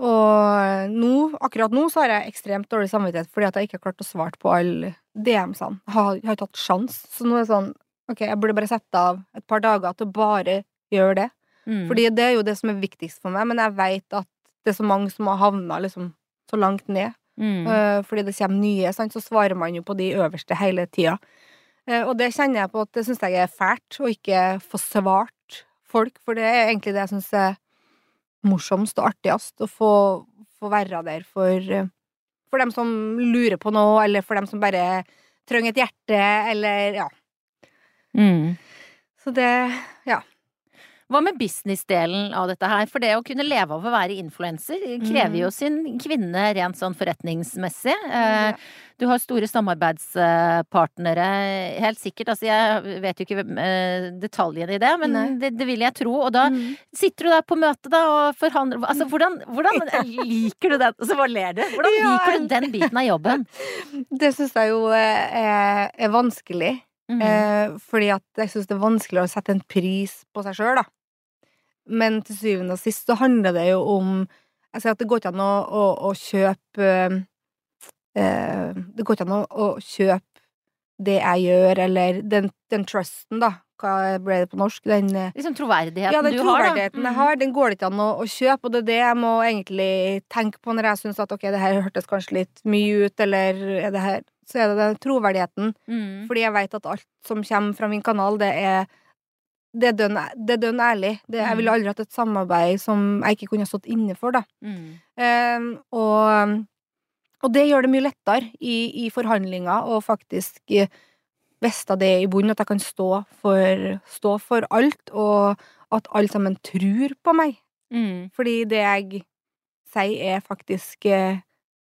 Og nå, akkurat nå så har jeg ekstremt dårlig samvittighet fordi at jeg ikke har klart å svare på alle DM-ene. Jeg har, ikke hatt sjans. Så nå er det sånn Ok, jeg burde bare sette av et par dager til å bare gjøre det. Mm. Fordi det er jo det som er viktigst for meg, men jeg veit at det er så mange som har havna liksom så langt ned. Mm. Øh, fordi det kommer nye, sant? så svarer man jo på de øverste hele tida. Eh, og det kjenner jeg på at det syns jeg er fælt, å ikke få svart folk, for det er egentlig det jeg syns er morsomst og artigst, å få, få være der for, for dem som lurer på noe, eller for dem som bare trenger et hjerte, eller ja. Mm. Så det ja. Hva med businessdelen av dette her? For det å kunne leve av å være influenser krever jo sin kvinne rent sånn forretningsmessig. Eh, du har store samarbeidspartnere, helt sikkert. Altså jeg vet jo ikke eh, detaljene i det, men det, det vil jeg tro. Og da Mm. sitter du der på møte da og forhandler Altså hvordan, hvordan liker du den? Og så bare ler du. Hvordan liker du den biten av jobben? Det syns jeg jo eh, er, er vanskelig. Mm. Eh, fordi at jeg syns det er vanskelig å sette en pris på seg sjøl, da. Men til syvende og sist så handler det jo om Jeg sier at det går ikke an å, å, å kjøpe eh, Det går ikke an å, å kjøpe det jeg gjør, eller den, den trusten, da. Hva ble det på norsk? Den eh, Liksom troverdigheten ja, den du har, da. troverdigheten jeg Mm. har, den går det ikke an å, å kjøpe, og det er det jeg må egentlig tenke på når jeg syns at ok, det her hørtes kanskje litt mye ut, eller er det her Så er det den troverdigheten. Mm. Fordi jeg vet at alt som kommer fra min kanal, det er det er dønn, ærlig. Det, jeg ville aldri hatt et samarbeid som jeg ikke kunne stått inne for, da. Mm. Um, og, og det gjør det mye lettere i, i forhandlinger å faktisk eh, vite det i bunnen, at jeg kan stå for, stå for alt, og at alle sammen tror på meg. Mm. Fordi det jeg sier, er faktisk eh,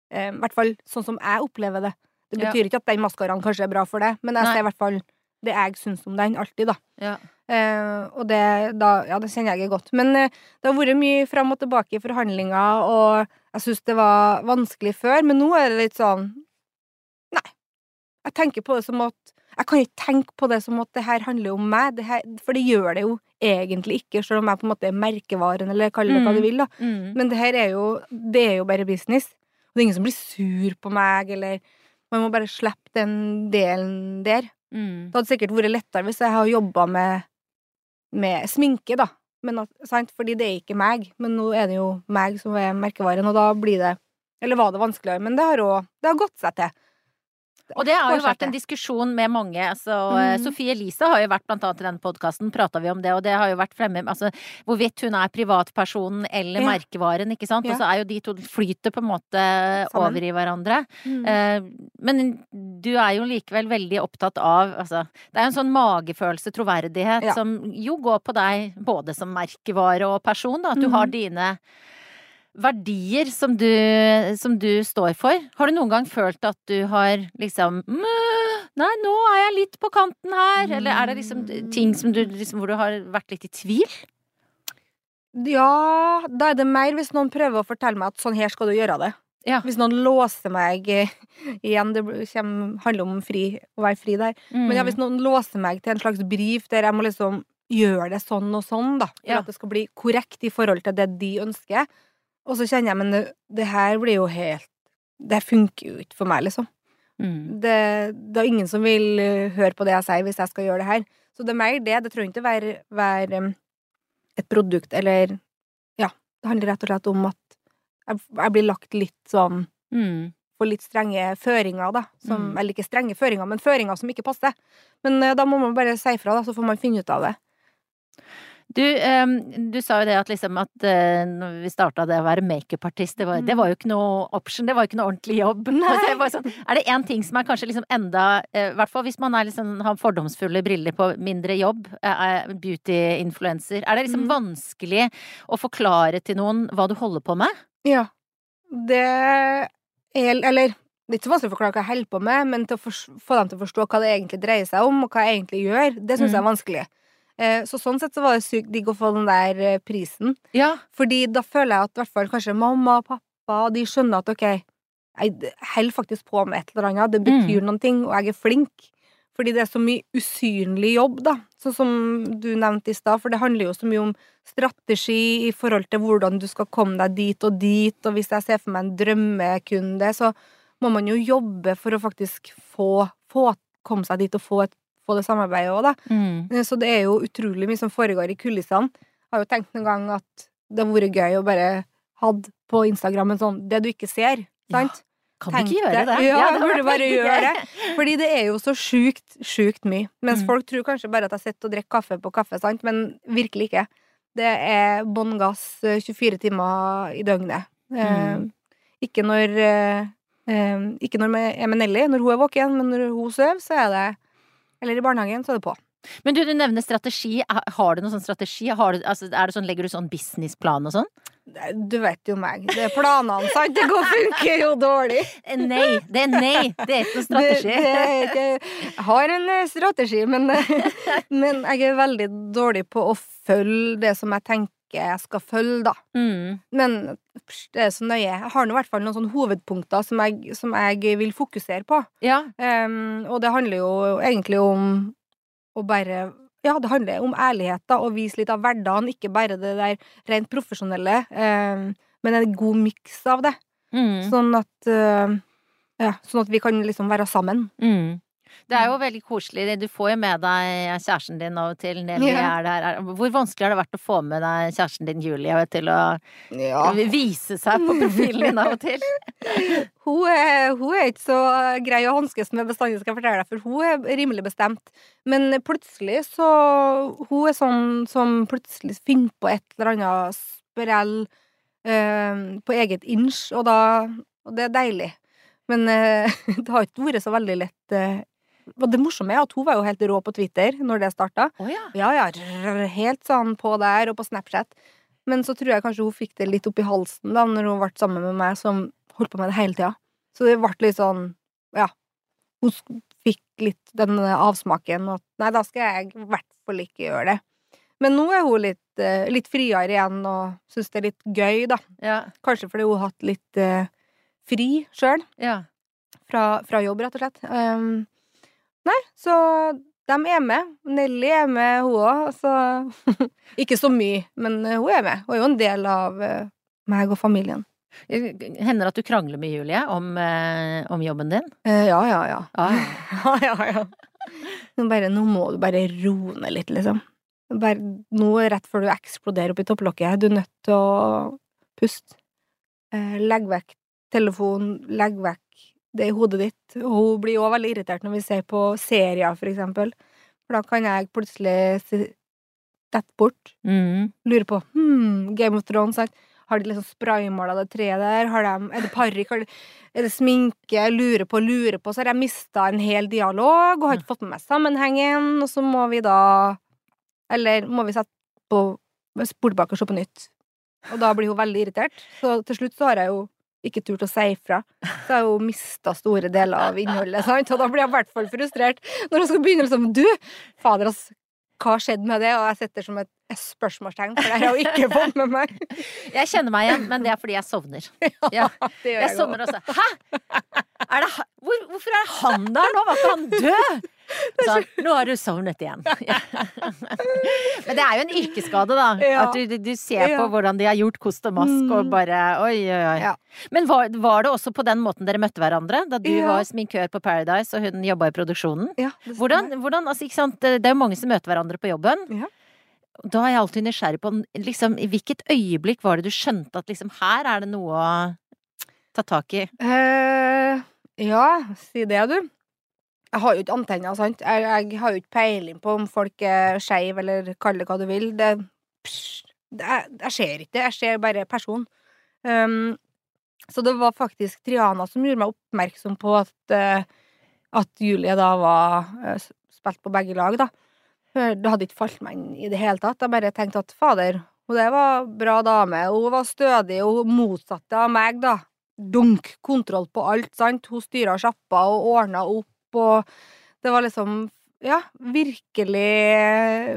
eh, I hvert fall sånn som jeg opplever det. Det Ja. betyr ikke at den maskaraen kanskje er bra for det, men jeg Nei. sier i hvert fall det jeg syns om den, alltid, da. Ja. Eh, og det, da, ja, det kjenner jeg godt. Men eh, det har vært mye fram og tilbake i forhandlinger, og jeg syns det var vanskelig før, men nå er det litt sånn Nei. Jeg tenker på det som at Jeg kan ikke tenke på det som at det her handler om meg, det her, for det gjør det jo egentlig ikke, selv om jeg på en måte er merkevaren, eller kall det hva Mm. du vil, da. Mm. Men det her er jo Det er jo bare business. Og det er ingen som blir sur på meg, eller Man må bare slippe den delen der. Mm. Det hadde sikkert vært lettere hvis jeg hadde jobba med, med sminke, da. Men sant? Fordi det er ikke meg. Men nå er det jo meg som er merkevaren, og da blir det Eller var det vanskeligere? Men det har òg Det har gått seg til. Og det har jo vært en diskusjon med mange. Altså, eh, Mm. Sofie Elise har jo vært blant annet i denne podkasten, prata vi om det, og det har jo vært fremme altså, hvorvidt hun er privatpersonen eller Ja. merkevaren, ikke sant. Ja. Og så er jo de to flyter på en måte Sammen. over i hverandre. Mm. Uh, men du er jo likevel veldig opptatt av altså, Det er jo en sånn magefølelse, troverdighet, Ja. som jo går på deg både som merkevare og person, da. At du mm. har dine verdier som du, som du står for. Har du noen gang følt at du har liksom Nei, nå er jeg litt på kanten her. Eller er det liksom ting som du, liksom, hvor du har vært litt i tvil? Ja, da er det mer hvis noen prøver å fortelle meg at sånn her skal du gjøre det. Ja. Hvis noen låser meg Igjen, det kommer, handler om fri, å være fri der. Men ja, Mm. hvis noen låser meg til en slags brief der jeg må liksom gjøre det sånn og sånn, da, for Ja. at det skal bli korrekt i forhold til det de ønsker, og så kjenner jeg men det, det her blir jo helt Det funker jo ikke for meg, liksom. Mm. Det, det er ingen som vil eh, høre på det jeg sier, hvis jeg skal gjøre det her. Så det er mer det. Det trenger ikke være, være et produkt eller Ja. Det handler rett og slett om at jeg, jeg blir lagt litt sånn Mm. på litt strenge føringer, da. Som, Mm. Eller ikke strenge føringer, men føringer som ikke passer. Men uh, da må man bare si fra, da, så får man finne ut av det. Du, du sa jo det at liksom at eh, når vi starta det å være makeupartist, det, var- det Mm. var jo ikke noe option, det var jo ikke noe ordentlig jobb. Det bare sånn, er det én ting som er kanskje liksom enda eh, I hvert fall hvis man liksom, har fordomsfulle briller på mindre jobb, eh, er beauty-influencer, er det liksom Mm. vanskelig å forklare til noen hva du holder på med? Ja. Det er Eller det er ikke så vanskelig å forklare hva jeg holder på med, men til å få dem til å forstå hva det egentlig dreier seg om, og hva jeg egentlig gjør, det syns jeg er vanskelig. Eh, Så sånn sett så var det sykt digg å få den der eh, prisen. Ja. Fordi da føler jeg at i hvert fall kanskje mamma og pappa de skjønner at ok, jeg holder faktisk på med et eller annet, det betyr noen ting, og jeg er flink. Fordi det er så mye usynlig jobb, da. Sånn som du nevnte i stad, for det handler jo så mye om strategi i forhold til hvordan du skal komme deg dit og dit, og hvis jeg ser for meg en drømmekunde, så må man jo jobbe for å faktisk få, få komme seg dit og få, et, få det samarbeidet òg, da. Mm. Eh, Så det er jo utrolig mye som foregår i kulissene. Jeg har jo tenkt noen gang at det hadde vært gøy å bare hatt på Instagram en sånn 'det du ikke ser', Ja. sant? Kan Tenk du ikke gjøre det. det? Ja, jeg burde bare gjøre det. Fordi det er jo så sjukt, sjukt mye. Mens Mm. folk tror kanskje bare at jeg sitter og drikker kaffe på kaffe, sant? Men virkelig ikke. Det er bånn gass eh, 24 timer i døgnet. Eh, Mm. Ikke når eh, eh, Ikke når jeg er med Nelly, når hun er våken, men når hun sover, så er det Eller i barnehagen, så er det på. Men du, du nevner strategi. Har du noen sånn strategi? Har du, altså, sånn, legger du sånn businessplan og sånn? Du vet jo meg. Det er planene, sant? Det går, funker jo dårlig. Eh, Nei, det er nei. Det er ikke noen strategi. Det, det er jeg har en eh, strategi, men, eh, men jeg er veldig dårlig på å følge det som jeg tenker jeg skal følge, da. Mm. Men pst, det er så nøye. Jeg har nå i hvert fall noen sånne hovedpunkter som jeg, som jeg vil fokusere på. Ja. Um, og det handler jo egentlig om å bare Ja, det handler om ærlighet, da, og vise litt av hverdagen, ikke bare det der rent profesjonelle, em, men en god miks av det. Mm. Sånn at eh, Ja, sånn at vi kan liksom være sammen. Mm. Det er jo veldig koselig. Du får jo med deg kjæresten din av og til. Ja. er der. Er- Hvor vanskelig har det vært å få med deg kjæresten din Julie til å Ja. vise seg på profilen din av og til? Hun er, hun er ikke så grei å hanskes med bestandig, skal jeg fortelle deg, for hun er rimelig bestemt. Men plutselig så Hun er sånn som plutselig finner på et eller annet sprell eh, på eget inch, og da Og det er deilig. Men eh, det har ikke vært så veldig lett eh. Og det morsomme er at hun var jo helt rå på Twitter når det starta. Oh, ja. Ja, ja, helt sånn på der og på Snapchat. Men så tror jeg kanskje hun fikk det litt opp i halsen da når hun ble sammen med meg, som holdt på med det hele tida. Så det ble litt sånn, ja, hun fikk litt den avsmaken at nei, da skal jeg i hvert fall ikke gjøre det. Men nå er hun litt, eh, litt friere igjen og syns det er litt gøy, da. Ja. Kanskje fordi hun har hatt litt uh, fri sjøl ja. fra, fra jobb, rett og slett. Um, nei, så de er med. Nelly er med, hun òg. Så ikke så mye, men eh, hun er med. Hun er jo en del av eh, meg og familien. Hender det at du krangler med Julie om, eh, om jobben din? Eh, ja, ja, ja. Ah. Ja, ja, ja. Nå, bare, nå må du bare roe ned litt, liksom. Bare, nå rett før du eksploderer oppi topplokket, du er nødt til å puste. Eh, legg vekk telefon, legg vekk det i hodet ditt. Og hun blir òg veldig irritert når vi ser på serier, for eksempel. For da kan jeg plutselig dette bort. Mm. Lure på hmm, Game of Thrones, sant? Har de liksom spraymala det treet der? Har de, er det parykk? Er det sminke? Lurer på, lurer på. Så har jeg mista en hel dialog og har ikke fått med meg sammenhengen, og så må vi da Eller må vi sette på spole tilbake og se på nytt. Og da blir hun veldig irritert. Så til slutt så har jeg jo ikke turt å si ifra. Så har jeg jo mista store deler av innholdet, sant? og da blir jeg i hvert fall frustrert når hun skal begynne liksom Du, fader, ass, hva skjedde med det? Og jeg setter som et spørsmålstegn, for det har jeg jo ikke fått med meg. Jeg kjenner meg igjen, men det er fordi jeg sovner. Ja. Jeg jeg sovner også. Hæ?! Er det, hvor, hvorfor er han der nå? Var ikke han død? Sånn, nå har du sovnet igjen. Men det er jo en yrkesskade, da. Ja. At du, du, ser på hvordan de har gjort kost og mask, og Mm. bare oi, oi, oi. Ja. Men var, var det også på den måten dere møtte hverandre? Da du Ja. var sminkør på Paradise, og hun jobba i produksjonen? Hvordan, hvordan altså, det er jo mange som møter hverandre på jobben. Da er jeg alltid nysgjerrig på liksom, i hvilket øyeblikk var det du skjønte at liksom her er det noe å ta tak i? Uh, ja, si det, du. Jeg har jo ikke antenner, sant. Jeg, jeg har jo ikke peiling på om folk er skeive, eller kall det hva du vil. Det, psj, det Jeg ser ikke det, jeg ser bare person. Um, så det var faktisk Triana som gjorde meg oppmerksom på at, eh, at Julie da var uh, spilt på begge lag, da. Det hadde ikke falt meg inn i det hele tatt. Jeg bare tenkte at fader, hun der var bra dame, hun var stødig, og hun motsatte av meg, da. Dunk, kontroll på alt, sant. Hun styra sjappa og ordna opp, og det var liksom ja, virkelig,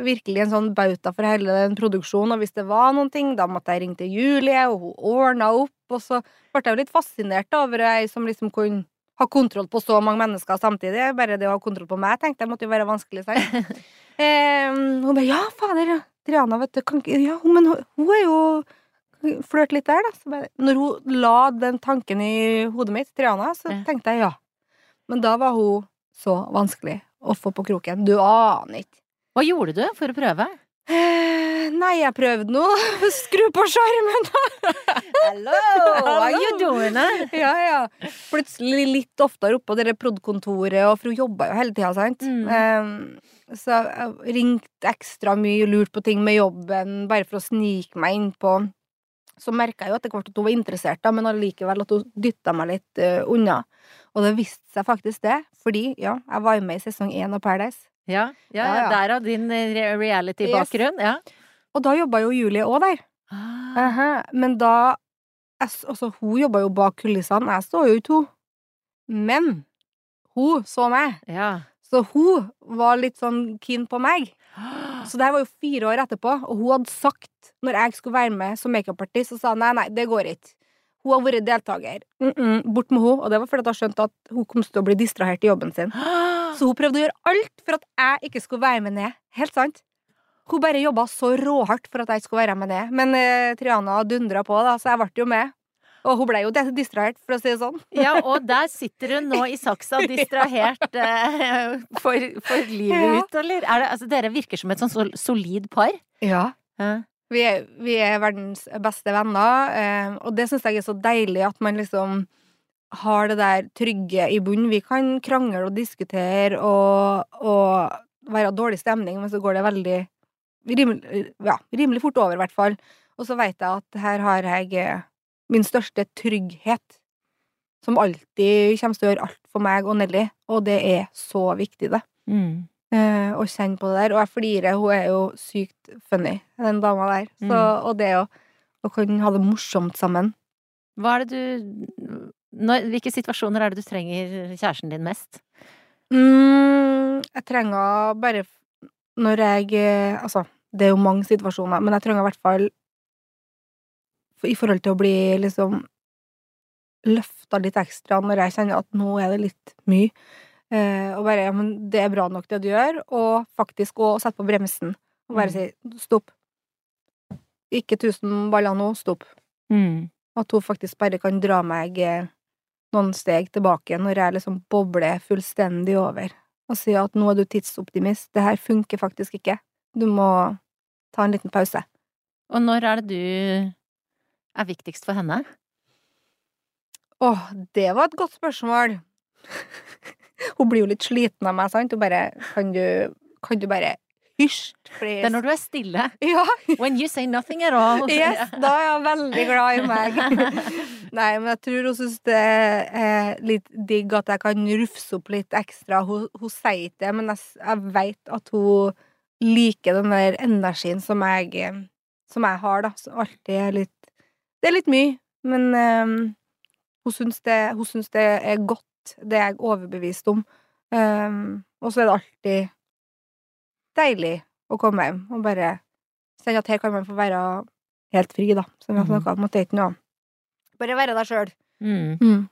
virkelig en sånn bauta for hele den produksjonen. Og hvis det var noen ting, da måtte jeg ringe til Julie, og hun ordna opp. Og så ble jeg jo litt fascinert over ei som liksom kunne ha kontroll på så mange mennesker samtidig. Bare det å ha kontroll på meg, tenkte jeg måtte jo være vanskelig, sant. eh, hun bare ja, fader. Triana, vet du, kan ikke Ja, men hun, hun er jo Flørt litt der, da. Så bare, når hun la den tanken i hodet mitt, Triana, så tenkte jeg ja. Men da var hun så vanskelig å få på kroken. Du aner ikke. Hva gjorde du for å prøve? Eh, nei, jeg prøvde nå. Skru på skjermen! da! Hello, how are you doing? eh? ja, ja. Plutselig litt oftere oppå det prod.kontoret, og for hun jobba jo hele tida, sant. Mm. Så jeg ringte ekstra mye, lurt på ting med jobben, bare for å snike meg innpå. Så merka jeg jo etter hvert at hun var interessert, da, men allikevel at hun dytta meg litt uh, unna. Og det viste seg faktisk det, fordi ja, jeg var jo med i sesong én av Paradise. Ja, ja, Ja, ja. derav din eh, reality-bakgrunn. Ja. Og da jobba jo Julie òg der. Ah. Aha, Men da Altså, hun jobba jo bak kulissene, jeg så jo ikke hun. Men hun så meg, Ja. Så hun var litt sånn keen på meg. Så det her var jo fire år etterpå, og hun hadde sagt, når jeg skulle være med som makeupartist, så sa hun nei, nei, det går ikke. Hun har vært deltaker. Mm -mm, bort med hun, Og det var fordi hun skjønte at hun kom til å bli distrahert i jobben sin. Så hun prøvde å gjøre alt for at jeg ikke skulle være med ned. Helt sant. Hun bare jobba så råhardt for at jeg ikke skulle være med ned. Men eh, Triana dundra på, da, så jeg ble jo med. Og hun ble jo distrahert, for å si det sånn. Ja, og der sitter hun nå i saksa distrahert eh, for, for livet Ja. ut, eller? Er det, altså, dere virker som et sånn sol- solid par. Ja. Ja. Vi er, vi er verdens beste venner, eh, og det syns jeg er så deilig at man liksom har det der trygge i bunnen. Vi kan krangle og diskutere og, og være dårlig stemning, men så går det veldig rimelig, ja, rimelig fort over, i hvert fall. Og så veit jeg at her har jeg min største trygghet, som alltid kommer til å gjøre alt for meg og Nelly, og det er så viktig, det. Mm. Eh, og kjenne på det der. Og jeg flirer, hun er jo sykt funny, den dama der. Så, Mm. Og det å, å kunne ha det morsomt sammen. Hva er det du Når, hvilke situasjoner er det du trenger kjæresten din mest? Mm, jeg trenger bare når jeg eh, Altså, det er jo mange situasjoner, men jeg trenger i hvert fall i forhold til å bli liksom løfta litt ekstra når jeg kjenner at nå er det litt mye. Eh, og bare ja, men det er bra nok det du gjør, og faktisk å sette på bremsen og bare si stopp. Ikke tusen baller nå, stopp. Mm. At hun faktisk bare kan dra meg eh, noen steg tilbake når jeg liksom bobler fullstendig over, og si at nå er du tidsoptimist, det her funker faktisk ikke, du må ta en liten pause. Og når er det du er viktigst for henne? Åh, det var et godt spørsmål. Hun blir jo litt sliten av meg, sant? Hun bare Kan du, kan du bare hysj, please? Det er når du er stille. Ja, When you say nothing at all. yes, da er hun veldig glad i meg. Nei, men jeg tror hun syns det er litt digg at jeg kan rufse opp litt ekstra. Hun, hun sier ikke det, men jeg, jeg vet at hun liker den der energien som jeg, som jeg har, da. Som alltid er litt Det er litt mye, men um, hun syns det, hun syns det er godt. Det er jeg overbevist om. Um, og så er det alltid deilig å komme hjem og bare kjenne at her kan man få være helt fri, da. Som vi har Mhm. snakka om, at det er ikke noe Bare være deg sjøl. Mm.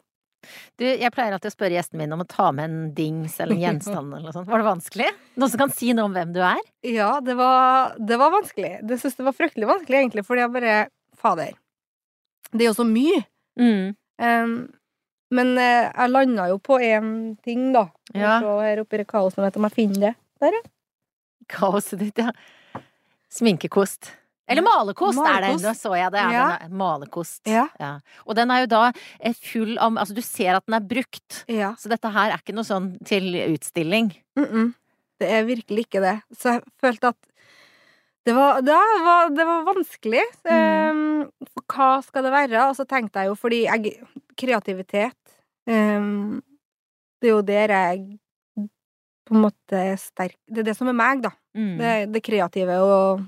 Du, jeg pleier alltid å spørre gjestene mine om å ta med en dings eller en gjenstand eller noe sånt. Var det vanskelig? Noen som kan si noe om hvem du er? Ja, det var, det var vanskelig. Det syns jeg var fryktelig vanskelig, egentlig, fordi jeg bare Fader. Det er jo så mye. Mm. Um, men uh, jeg landa jo på én ting, da. Ja. Se her oppe i det kaoset, vet om jeg finner det. Kaoset ditt, ja. Sminkekost. Eller malerkost, er det. nå så jeg det. Ja, Ja. er malerkost. Ja. Og den er jo da eh, full av Altså, du ser at den er brukt. Ja. Så dette her er ikke noe sånn til utstilling. Mm -mm. Det er virkelig ikke det. Så jeg følte at det var, det var, det var vanskelig. Um, for hva skal det være? Og så tenkte jeg jo, fordi jeg Kreativitet um, Det er jo der jeg på en måte er sterk Det er det som er meg, da. Mm. Det, det kreative og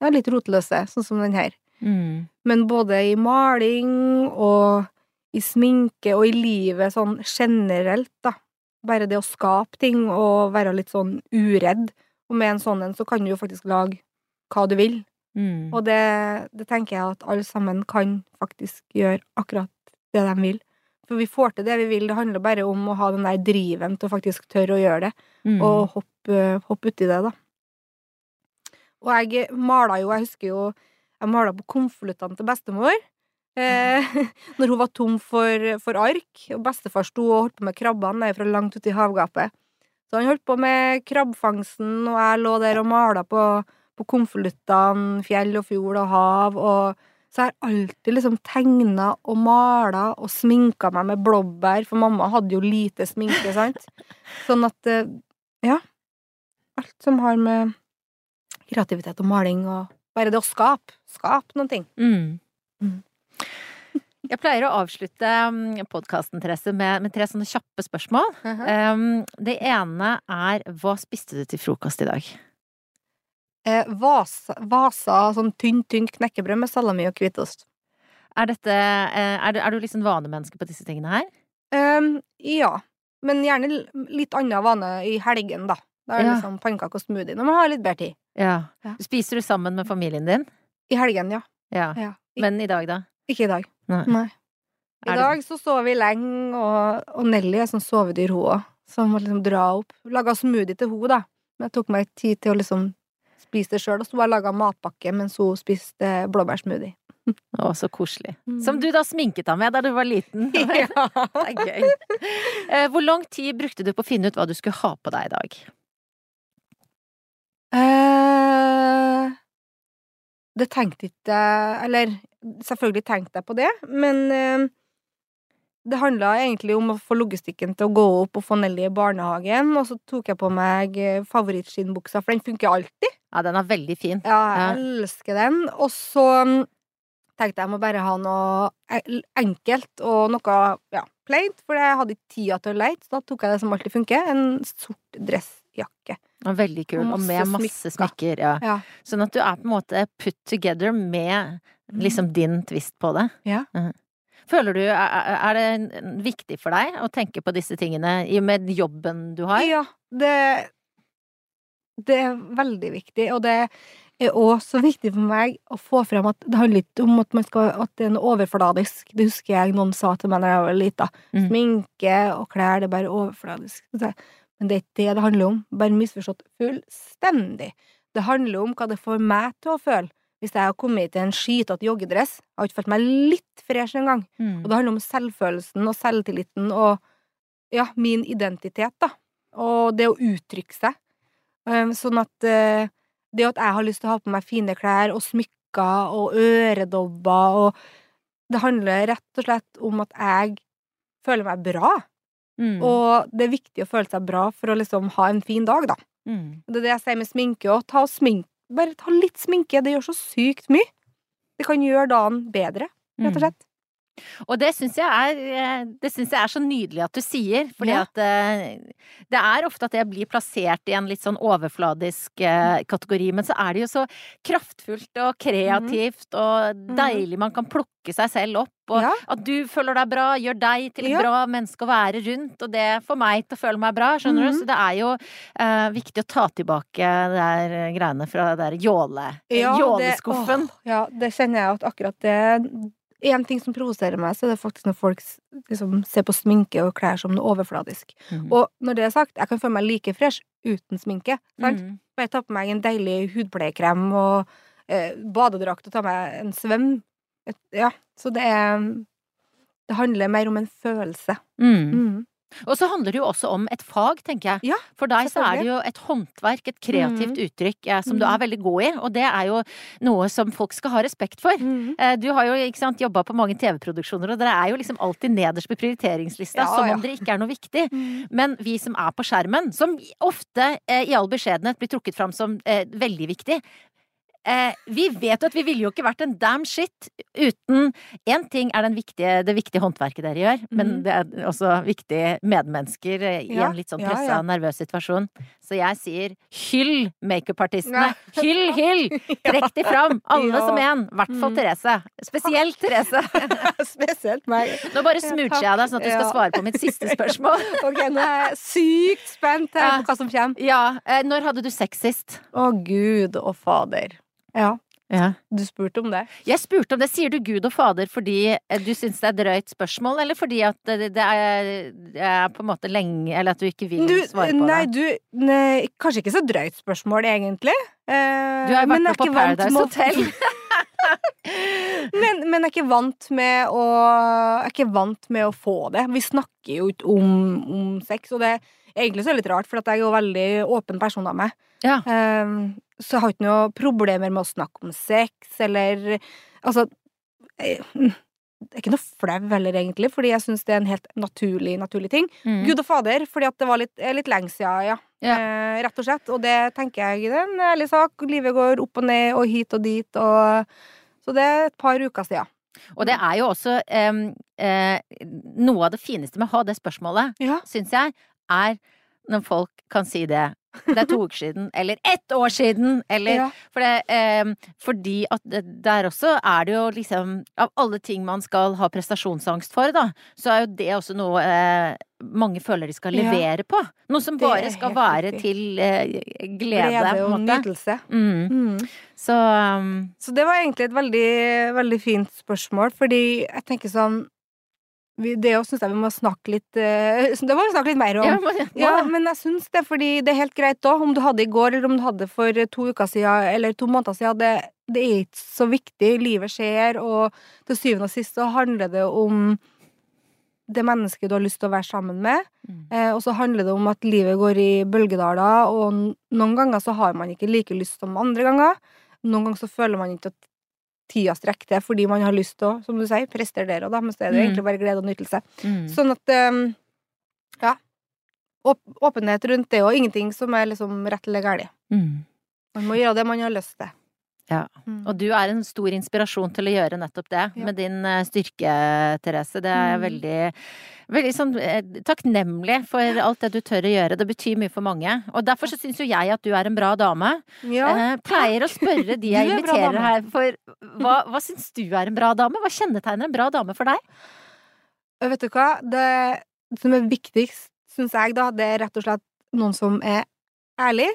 ja, litt rotløse, sånn som den her. Mm. Men både i maling og i sminke og i livet sånn generelt, da. Bare det å skape ting og være litt sånn uredd. Og med en sånn en så kan du jo faktisk lage hva du vil. Mm. Og det, det tenker jeg at alle sammen kan faktisk gjøre akkurat det de vil. For vi får til det vi vil. Det handler bare om å ha den der driven til å faktisk tørre å gjøre det. Mm. Og hoppe, hoppe uti det, da. Og jeg mala jo, jeg husker jo Jeg mala på konvoluttene til bestemor. Eh, når hun var tom for, for ark, og bestefar sto og holdt på med krabbene fra langt ute i havgapet. Så han holdt på med krabbefangsten, og jeg lå der og mala på, på konvoluttene, fjell og fjord og hav, og så jeg har alltid liksom tegna og mala og sminka meg med blåbær, for mamma hadde jo lite sminke, sant? Sånn at eh, Ja. Alt som har med kreativitet og maling og bare det å skape. Skape noen ting. Mm. Mm. Jeg pleier å avslutte podkasten, Therese, med, med tre sånne kjappe spørsmål. Um, det ene er hva spiste du til frokost i dag? Eh, vasa, vasa sånn tynt, tynt knekkebrød med salami og hvitost. Er dette eh, Er du, er du liksom vanemenneske på disse tingene her? Um, ja. Men gjerne litt annen vane i helgen, da. Da er det Ja. liksom pannekaker og smoothie når man har litt bedre tid. Ja. Ja. Spiser du sammen med familien din? I helgen, ja. Ja. Men i dag, da? Ikke i dag. Nei. Nei. I det- dag så sov vi lenge, og, og Nelly er sånn sovedyr, hun òg. Så hun må liksom dra opp. Laga smoothie til hun da. Men jeg tok meg tid til å liksom spise det sjøl, og så bare laga matpakke mens hun spiste blåbærsmoothie. Å, så koselig. Mm. Som du da sminket deg med da du var liten. Ja. Det er gøy. Eh, Hvor lang tid brukte du på å finne ut hva du skulle ha på deg i dag? Eh, det tenkte ikke Eller selvfølgelig tenkte jeg på det, men eh, det handla egentlig om å få logistikken til å gå opp og få Nelly i barnehagen, og så tok jeg på meg eh, favorittskinnbuksa, for den funker alltid. Ja, den er veldig fin. Ja, Ja. jeg elsker den. Og så mm, tenkte jeg må bare ha noe e- enkelt og noe ja, plaint, for jeg hadde ikke tida til å leite, så da tok jeg det som alltid funker, en sort dressjakke. Er veldig kul, Og og med masse masse smykker. smykker. Ja. Ja. Sånn at du er på en måte put together med liksom din twist på det. Ja. Mhm. Føler du, er det viktig for deg å tenke på disse tingene i og med jobben du har? Ja, det Det er veldig viktig, og det er òg så viktig for meg å få frem at det handler ikke om at, man skal, at det er noe overfladisk. Det husker jeg noen sa til meg da jeg var lita. Mm. Sminke og klær, det er bare overfladisk. Men det er ikke det det handler om. Bare misforstått fullstendig. Det handler om hva det får meg til å føle. Hvis jeg har kommet til en skitete joggedress, jeg har ikke følt meg litt fresh engang. Mm. Og det handler om selvfølelsen og selvtilliten og ja, min identitet, da. Og det å uttrykke seg. Um, sånn at eh, det at jeg har lyst til å ha på meg fine klær og smykker og øredobber og Det handler rett og slett om at jeg føler meg bra. Mm. Og det er viktig å føle seg bra for å liksom ha en fin dag, da. Mm. Det er det jeg sier med sminke òg. Ta og smink. Bare ta litt sminke. Det gjør så sykt mye. Det kan gjøre dagen bedre, rett og Mm. slett. Og det syns jeg er eh, Det syns jeg er så nydelig at du sier, fordi Ja. at eh, det er ofte at jeg blir plassert i en litt sånn overfladisk eh, kategori, men så er det jo så kraftfullt og kreativt og Mhm. deilig man kan plukke seg selv opp, og Ja. at du føler deg bra, gjør deg til et Ja. bra menneske å være rundt, og det får meg til å føle meg bra, skjønner du? Mhm. Så det er jo eh, viktig å ta tilbake de der greiene fra det der jåle, Ja, det- jåleskuffen. åh, Ja, det kjenner jeg at akkurat det En ting som provoserer meg, så er det faktisk når folk liksom ser på sminke og klær som noe overfladisk. Mm. Og når det er sagt, jeg kan føle meg like fresh uten sminke. Sant? Mm. Bare ta på meg en deilig hudpleiekrem og eh, badedrakt og ta meg en svøm. Et, ja, så det er Det handler mer om en følelse. Mm. Mm. Og så handler det jo også om et fag, tenker jeg. Ja, For deg så er det jo et håndverk, et kreativt uttrykk, eh, som du Mm. er veldig god i, og det er jo noe som folk skal ha respekt for. Mm. Eh, Du har jo ikke sant, jobba på mange TV-produksjoner, og dere er jo liksom alltid nederst på prioriteringslista, Ja, som ja. om dere ikke er noe viktig. Mm. Men vi som er på skjermen, som ofte eh, i all beskjedenhet blir trukket fram som eh, veldig viktig, eh, vi vet jo at vi ville jo ikke vært en damn shit uten Én ting er den viktige, det viktige håndverket dere gjør, men Mhm. det er også viktige medmennesker eh, i Ja, en litt sånn ja, pressa, ja. nervøs situasjon. Så jeg sier hyll makeupartistene! Hyll, hyll! Trekk de fram! Alle Ja. som en! I hvert fall Mm. Therese. Spesielt Therese. Spesielt meg. Nå bare smoocher jeg deg, sånn at du skal svare på mitt siste spørsmål. Ok, nå er jeg sykt spent på hva som kommer. Ja, eh, når hadde du sex sist? Å, gud og fader. Ja, Ja. du spurte om det. Jeg spurte om det. Sier du Gud og Fader fordi eh, du syns det er drøyt spørsmål, eller fordi at det, er, det er på en måte lenge Eller at du ikke vil Du, svare på nei, det? du nei, Kanskje ikke så drøyt spørsmål, egentlig. Eh, Du har vært med på er Paradise Hotel. men, men jeg er ikke vant med å Jeg er ikke vant med å få det. Vi snakker jo ikke om, om sex, og det egentlig så er det litt rart, for at jeg er jo veldig åpen person av meg. Ja. Eh, så jeg har ikke noe problemer med å snakke om sex, eller Altså eh, mm, Det er ikke noe flau heller, egentlig, fordi jeg syns det er en helt naturlig, naturlig ting. Mm. Gud og fader, fordi at det var litt, litt lenge siden, ja. Ja. Eh, rett og slett. Og det tenker jeg det er en ærlig sak. Livet går opp og ned og hit og dit, og Så det er et par uker siden. Og det er jo også em, eh, Noe av det fineste med å ha det spørsmålet, Ja. syns jeg, er når folk kan si det. Det er to uker siden, eller ett år siden, eller ja. For det, eh, fordi at der også er det jo liksom Av alle ting man skal ha prestasjonsangst for, da, så er jo det også noe eh, mange føler de skal Ja. levere på. Noe som bare skal være riktig. til eh, glede, Glede og nytelse. Mm. Mm. Så um, Så det var egentlig et veldig, veldig fint spørsmål, fordi jeg tenker sånn vi, Det òg syns jeg vi må snakke litt uh, Det må vi snakke litt mer om. ja, men, Ja, men jeg syns det, fordi det er helt greit òg. om du hadde i går, eller om du hadde for to uker siden, eller to måneder siden. Det, det er ikke så viktig. Livet skjer, og til syvende og sist så handler det om det mennesket du har lyst til å være sammen med. Mm. Eh, og så handler det om at livet går i bølgedaler, og noen ganger så har man ikke like lyst som andre ganger. Noen ganger så føler man ikke at tida strekker til fordi man har lyst til å, som du sier, prestere der og da, men så er det Mm. egentlig bare glede og nytelse. Mm. Sånn at um, ja. Åp åpenhet rundt det, og ingenting som er liksom rett eller galt. Mm. Man må gjøre det man har lyst til. Ja. Mm. Og du er en stor inspirasjon til å gjøre nettopp det, Ja. med din eh, styrke, Therese. Det er jeg Mm. veldig, veldig sånn eh, takknemlig for alt det du tør å gjøre. Det betyr mye for mange. Og derfor så syns jo jeg at du er en bra dame. Ja. Eh, pleier å spørre de jeg er inviterer her for hva, hva syns du er en bra dame? Hva kjennetegner en bra dame for deg? vet du hva? Det som er viktigst, syns jeg, da, det er rett og slett noen som er ærlig.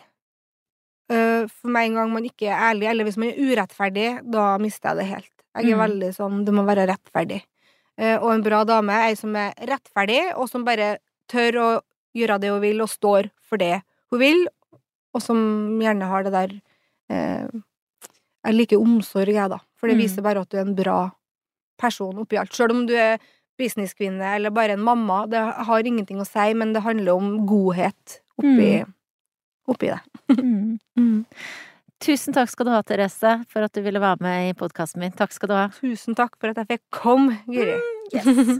Eh, For meg en gang man ikke er ærlig, eller hvis man er urettferdig, da mister jeg det helt. Jeg er Mm. veldig sånn Det må være rettferdig. Eh, Og en bra dame er ei som er rettferdig, og som bare tør å gjøre det hun vil, og står for det hun vil, og som gjerne har det der eh, Jeg liker omsorg, jeg, da. For det Mm. viser bare at du er en bra person oppi alt. Sjøl om du er businesskvinne eller bare en mamma, det har ingenting å si, men det handler om godhet oppi, oppi det. Mm. Tusen takk skal du ha, Therese, for at du ville være med i podkasten min. Takk skal du ha. Tusen takk for at jeg fikk komme, Guri. Yes.